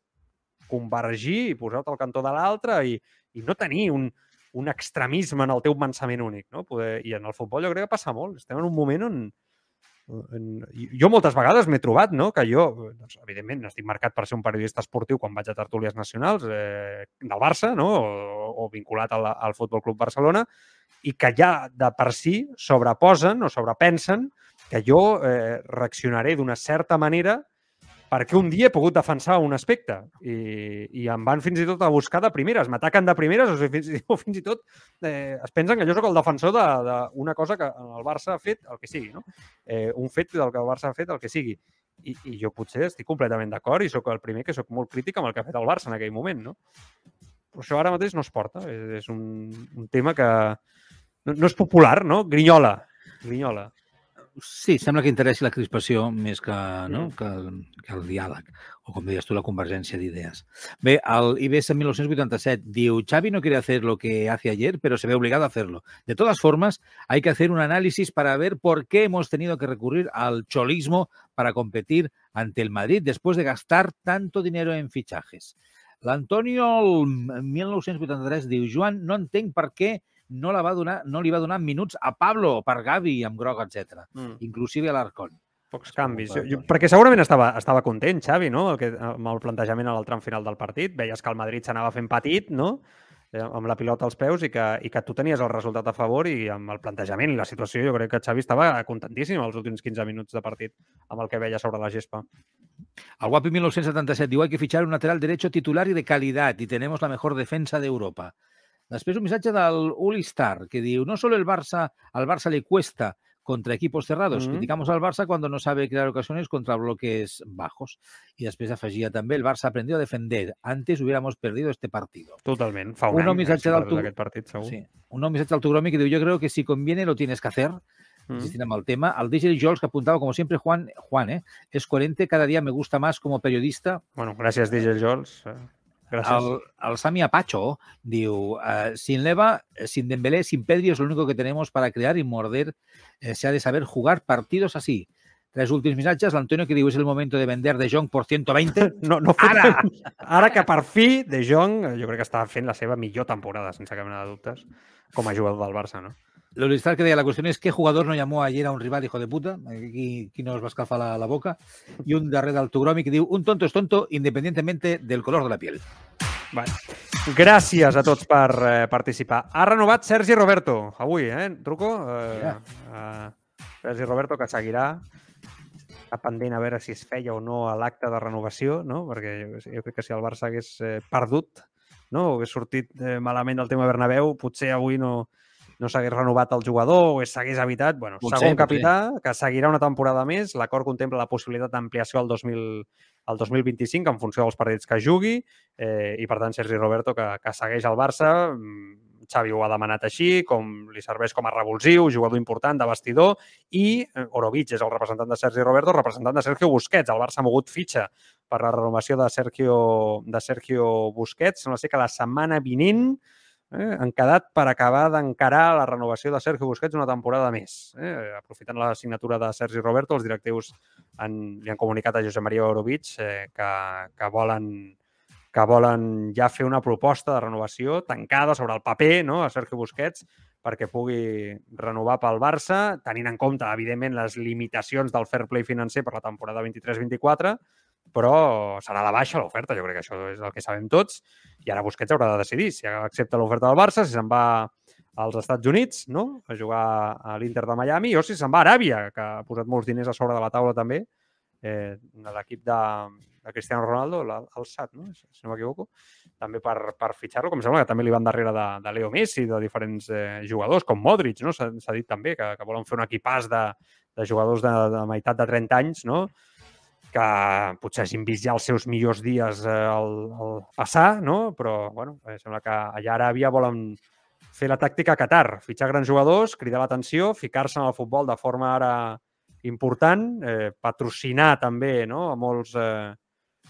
convergir i posar-te al cantó de l'altre i, i no tenir un, un extremisme en el teu pensament únic. No? Poder, I en el futbol jo crec que passa molt. Estem en un moment on, en, jo moltes vegades m'he trobat no? que jo, doncs, evidentment, estic marcat per ser un periodista esportiu quan vaig a tertúlies nacionals eh, del Barça no? o, o vinculat al, al Futbol Club Barcelona i que ja de per si sobreposen o sobrepensen que jo eh, reaccionaré d'una certa manera perquè un dia he pogut defensar un aspecte i, i em van fins i tot a buscar de primeres, m'ataquen de primeres o, sigui, fins, o fins i tot eh, es pensen que jo sóc el defensor d'una cosa que el Barça ha fet, el que sigui, no? eh, un fet del que el Barça ha fet, el que sigui. I, i jo potser estic completament d'acord i sóc el primer que sóc molt crític amb el que ha fet el Barça en aquell moment, no? Però això ara mateix no es porta. És, és un, un tema que no, no és popular, no? Grinyola. Grinyola. Sí, sembla que interessi la crispació més que, no? Mm. que, que el diàleg, o com deies tu, la convergència d'idees. Bé, el IBS en 1987 diu Xavi no quiere hacer lo que hace ayer, pero se ve obligado a hacerlo. De todas formas, hay que hacer un análisis para ver por qué hemos tenido que recurrir al cholismo para competir ante el Madrid después de gastar tanto dinero en fichajes. L'Antonio, el 1983, diu Joan, no entenc per què no, la va donar, no li va donar minuts a Pablo, per Gavi, amb groc, etc Mm. inclusive a l'Arcon. Pocs canvis. Jo, jo, perquè segurament estava, estava content, Xavi, no? El que, amb el plantejament al tram final del partit. Veies que el Madrid s'anava fent petit, no? Eh, amb la pilota als peus i que, i que tu tenies el resultat a favor i amb el plantejament i la situació jo crec que Xavi estava contentíssim els últims 15 minuts de partit amb el que veia sobre la gespa. Al Guapi 1977 diu hay que fichar un lateral derecho titular y de calidad y tenemos la mejor defensa de Europa. Després un missatge del Uli Star que diu no solo el Barça, al Barça le cuesta contra equipos cerrados. Mhm. Criticamos al Barça cuando no sabe crear ocasiones contra bloques bajos. I després afegia també el Barça aprendió a defender. Antes hubiéramos perdido este partido. Totalment. Fa un, Un any nou missatge eh, del tu- partit, segur. Sí. Un nou missatge del Tugromi que diu yo creo que si conviene lo tienes que hacer. Mm. insistint en el tema. El DJ Jols, que apuntava, como siempre, Juan, Juan ¿eh? es coherente, cada día me gusta más como periodista. Bueno, gràcies, DJ Jols. Gràcies. El, el Sami Apacho diu, eh, sin Leva, eh, sin Dembélé, sin Pedri es lo único que tenemos para crear y morder. Eh, se ha de saber jugar partidos así. Tres últims missatges. L'Antonio que diu és el momento de vender De Jong por 120. No, no Ara! Ara que per fi De Jong, eh, jo crec que està fent la seva millor temporada, sense cap mena de dubtes, com a jugador del Barça, no? Lolistar que deia, la qüestió és què jugador no llamó ayer a un rival hijo de puta, aquí, aquí no es va escalfar la, la boca, i un darrer del Tugromi que diu un tonto es tonto independientemente del color de la piel. Vale. Gràcies a tots per eh, participar. Ha renovat Sergi Roberto, avui, eh, Truco? Eh, Ja. eh, Sergi Roberto, que seguirà està pendent a veure si es feia o no a l'acte de renovació, no? perquè jo, jo crec que si el Barça hagués eh, perdut no? o hagués sortit eh, malament del tema Bernabéu, potser avui no, no s'hagués renovat el jugador o s'hagués evitat. Bueno, Potser, segon potser. capità, que seguirà una temporada més. L'acord contempla la possibilitat d'ampliació al 2000, al 2025 en funció dels partits que jugui eh, i, per tant, Sergi Roberto, que, que segueix al Barça. Mm, Xavi ho ha demanat així, com li serveix com a revulsiu, jugador important de vestidor, i eh, Orovic és el representant de Sergi Roberto, representant de Sergio Busquets. El Barça ha mogut fitxa per la renovació de Sergio, de Sergio Busquets. Sembla ser que la setmana vinent eh, han quedat per acabar d'encarar la renovació de Sergio Busquets una temporada més. Eh? Aprofitant la signatura de Sergi Roberto, els directius han, li han comunicat a Josep Maria Orovic eh, que, que volen que volen ja fer una proposta de renovació tancada sobre el paper no? a Sergio Busquets perquè pugui renovar pel Barça, tenint en compte, evidentment, les limitacions del fair play financer per la temporada 23-24, però serà la baixa l'oferta, jo crec que això és el que sabem tots, i ara Busquets haurà de decidir si accepta l'oferta del Barça, si se'n va als Estats Units, no? a jugar a l'Inter de Miami, o si se'n va a Aràbia, que ha posat molts diners a sobre de la taula també, eh, de l'equip de, de Cristiano Ronaldo, el SAT, no? si no m'equivoco, també per, per fitxar-lo, com sembla que també li van darrere de, de Leo Messi, de diferents eh, jugadors, com Modric, no? s'ha dit també que, que volen fer un equipàs de, de jugadors de, de meitat de 30 anys, no? Que potser hagin vist ja els seus millors dies eh, al, al passar, no? però bueno, eh, sembla que allà a Aràbia volen fer la tàctica Qatar, fitxar grans jugadors, cridar l'atenció, ficar-se en el futbol de forma ara important, eh, patrocinar també no? a, molts, eh,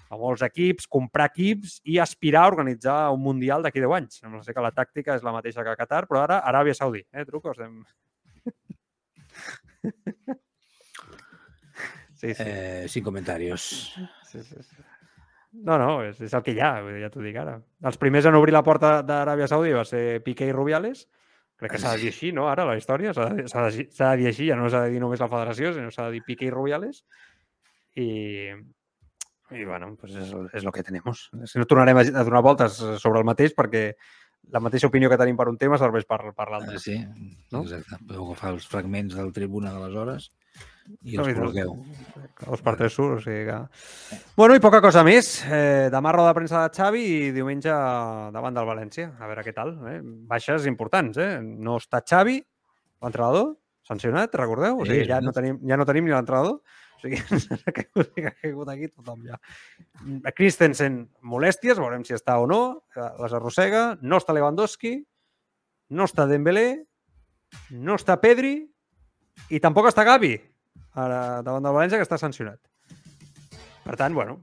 a molts equips, comprar equips i aspirar a organitzar un Mundial d'aquí 10 anys. Sembla ser que la tàctica és la mateixa que a Qatar, però ara Aràbia Saudí. Eh, Truco? Estem... Sí, sí. Eh, sin comentarios. Sí, sí, sí. No, no, és, és el que hi ha, ja t'ho dic ara. Els primers en obrir la porta d'Aràbia Saudí va ser Piqué i Rubiales. Crec que s'ha de dir així, no? Ara, la història. S'ha de, de, de dir així, ja no s'ha de dir només la federació, sinó s'ha de dir Piqué i Rubiales. I, i bueno, pues és, és el que tenemos. Si no tornarem a, a donar voltes sobre el mateix perquè la mateixa opinió que tenim per un tema serveix per, per l'altre. Eh, Sí, No? exacte. Podeu agafar els fragments del tribuna d'aleshores i No, els per tres surt, o sigui que... Bueno, i poca cosa més. Eh, demà roda de premsa de Xavi i diumenge davant del València. A veure què tal. Eh? Baixes importants, eh? No està Xavi, l'entrenador, sancionat, recordeu? O sigui, ja no tenim, ja no tenim ni l'entrenador. O sigui, ha caigut, ha caigut aquí tothom ja. A Christensen, molèsties, veurem si està o no, eh, les arrossega. No està Lewandowski, no està Dembélé, no està Pedri i tampoc està Gavi, ara davant del València, que està sancionat. Per tant, bueno,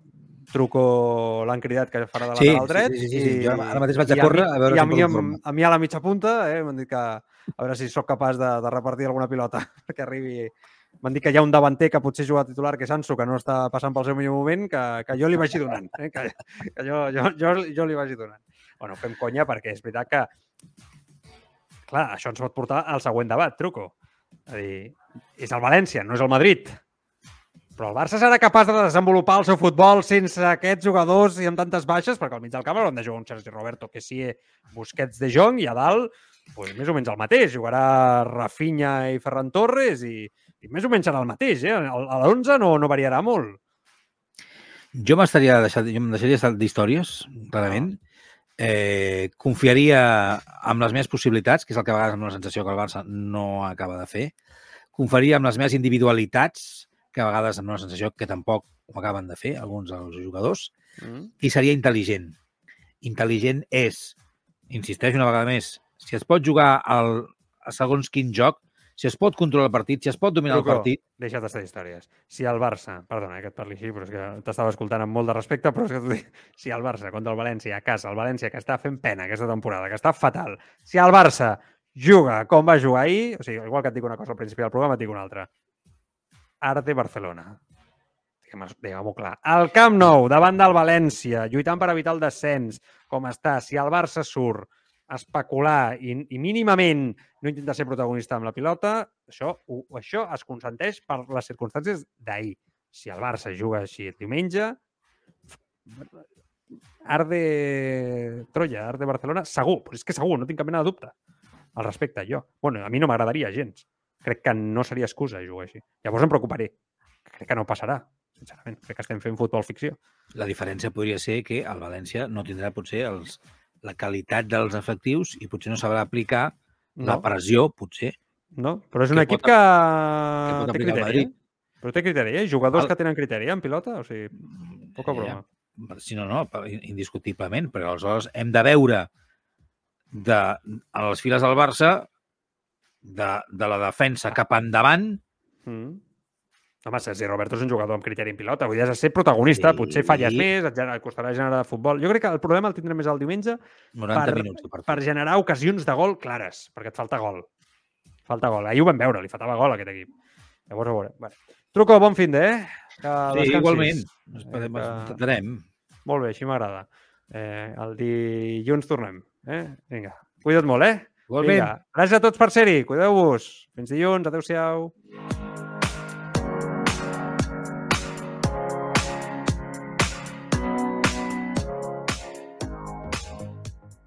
Truco l'han cridat que farà de Sí, lateral sí, dret. sí, sí, sí. Jo ara mateix vaig a i córrer mi- a veure i si a mi, a, a mi a la mitja punta eh, m'han dit que a veure si sóc capaç de, de repartir alguna pilota perquè arribi... M'han dit que hi ha un davanter que potser juga titular, que és Ansu, que no està passant pel seu millor moment, que, que jo li vagi donant. Eh? Que, que jo, jo, jo, jo li vagi donant. Bueno, fem conya perquè és veritat que clar, això ens pot portar al següent debat, Truco. És a dir, és el València, no és el Madrid. Però el Barça serà capaç de desenvolupar el seu futbol sense aquests jugadors i amb tantes baixes, perquè al mig del camp hauran de jugar un Sergi Roberto, que sí, Busquets de Jong, i a dalt, pues, més o menys el mateix. Jugarà Rafinha i Ferran Torres i, i més o menys serà el mateix. Eh? A l'11 no, no variarà molt. Jo m'estaria deixat, jo deixaria d'històries, clarament. Eh, confiaria amb les meves possibilitats, que és el que a vegades amb la sensació que el Barça no acaba de fer. Confiaria amb les meves individualitats, que a vegades amb una sensació que tampoc ho acaben de fer, alguns dels jugadors, Mm. i seria intel·ligent. Intel·ligent és, insisteix una vegada més, si es pot jugar al, a segons quin joc, si es pot controlar el partit, si es pot dominar Truco. el partit, Deixa't d'estar històries. Si el Barça, perdona eh, que et parli així, però és que t'estava escoltant amb molt de respecte, però és que si el Barça contra el València a casa, el València que està fent pena aquesta temporada, que està fatal, si el Barça juga com va jugar ahir, o sigui, igual que et dic una cosa al principi del programa, et dic una altra. Arte Barcelona. Diguem- Diguem-ho clar. Al Camp Nou, davant del València, lluitant per evitar el descens, com està, si el Barça surt, especular i, i mínimament no intentar ser protagonista amb la pilota, això, ho, això es consenteix per les circumstàncies d'ahir. Si el Barça juga així el diumenge, arde Troya, arde Barcelona, segur, però és que segur, no tinc cap mena de dubte al respecte, jo. Bueno, a mi no m'agradaria gens. Crec que no seria excusa jugar així. Llavors em preocuparé. Crec que no passarà, sincerament. Crec que estem fent futbol ficció. La diferència podria ser que el València no tindrà potser els, la qualitat dels efectius i potser no sabrà aplicar no. la pressió, potser. No, però és un Que equip pot- que, que té criteri. Madrid. Eh? Però té criteri, eh? Jugadors El- que tenen criteri en pilota, o sigui, poca Ja, broma. Si no, no, indiscutiblement, però aleshores hem de veure de, a les files del Barça de, de la defensa cap endavant Mm. Home, Sergi Roberto és un jugador amb criteri en pilota. Vull dir, has de ser protagonista. Sí. Potser falles més, et, et costarà generar futbol. Jo crec que el problema el tindrem més el diumenge 90 Per- minuts per generar ocasions de gol clares, perquè et falta gol. Falta gol. Ahir ho vam veure, li faltava gol a aquest equip. Llavors, a veure. Bueno. Truco, bon fin de, eh? Que Sí, igualment. Eh, Esperem, que- Intentarem. Molt bé, així m'agrada. Eh, el dilluns tornem. Eh? Vinga, cuida't molt, eh? Igualment. Vinga, gràcies a tots per ser-hi. Cuideu-vos. Fins dilluns. Adéu-siau.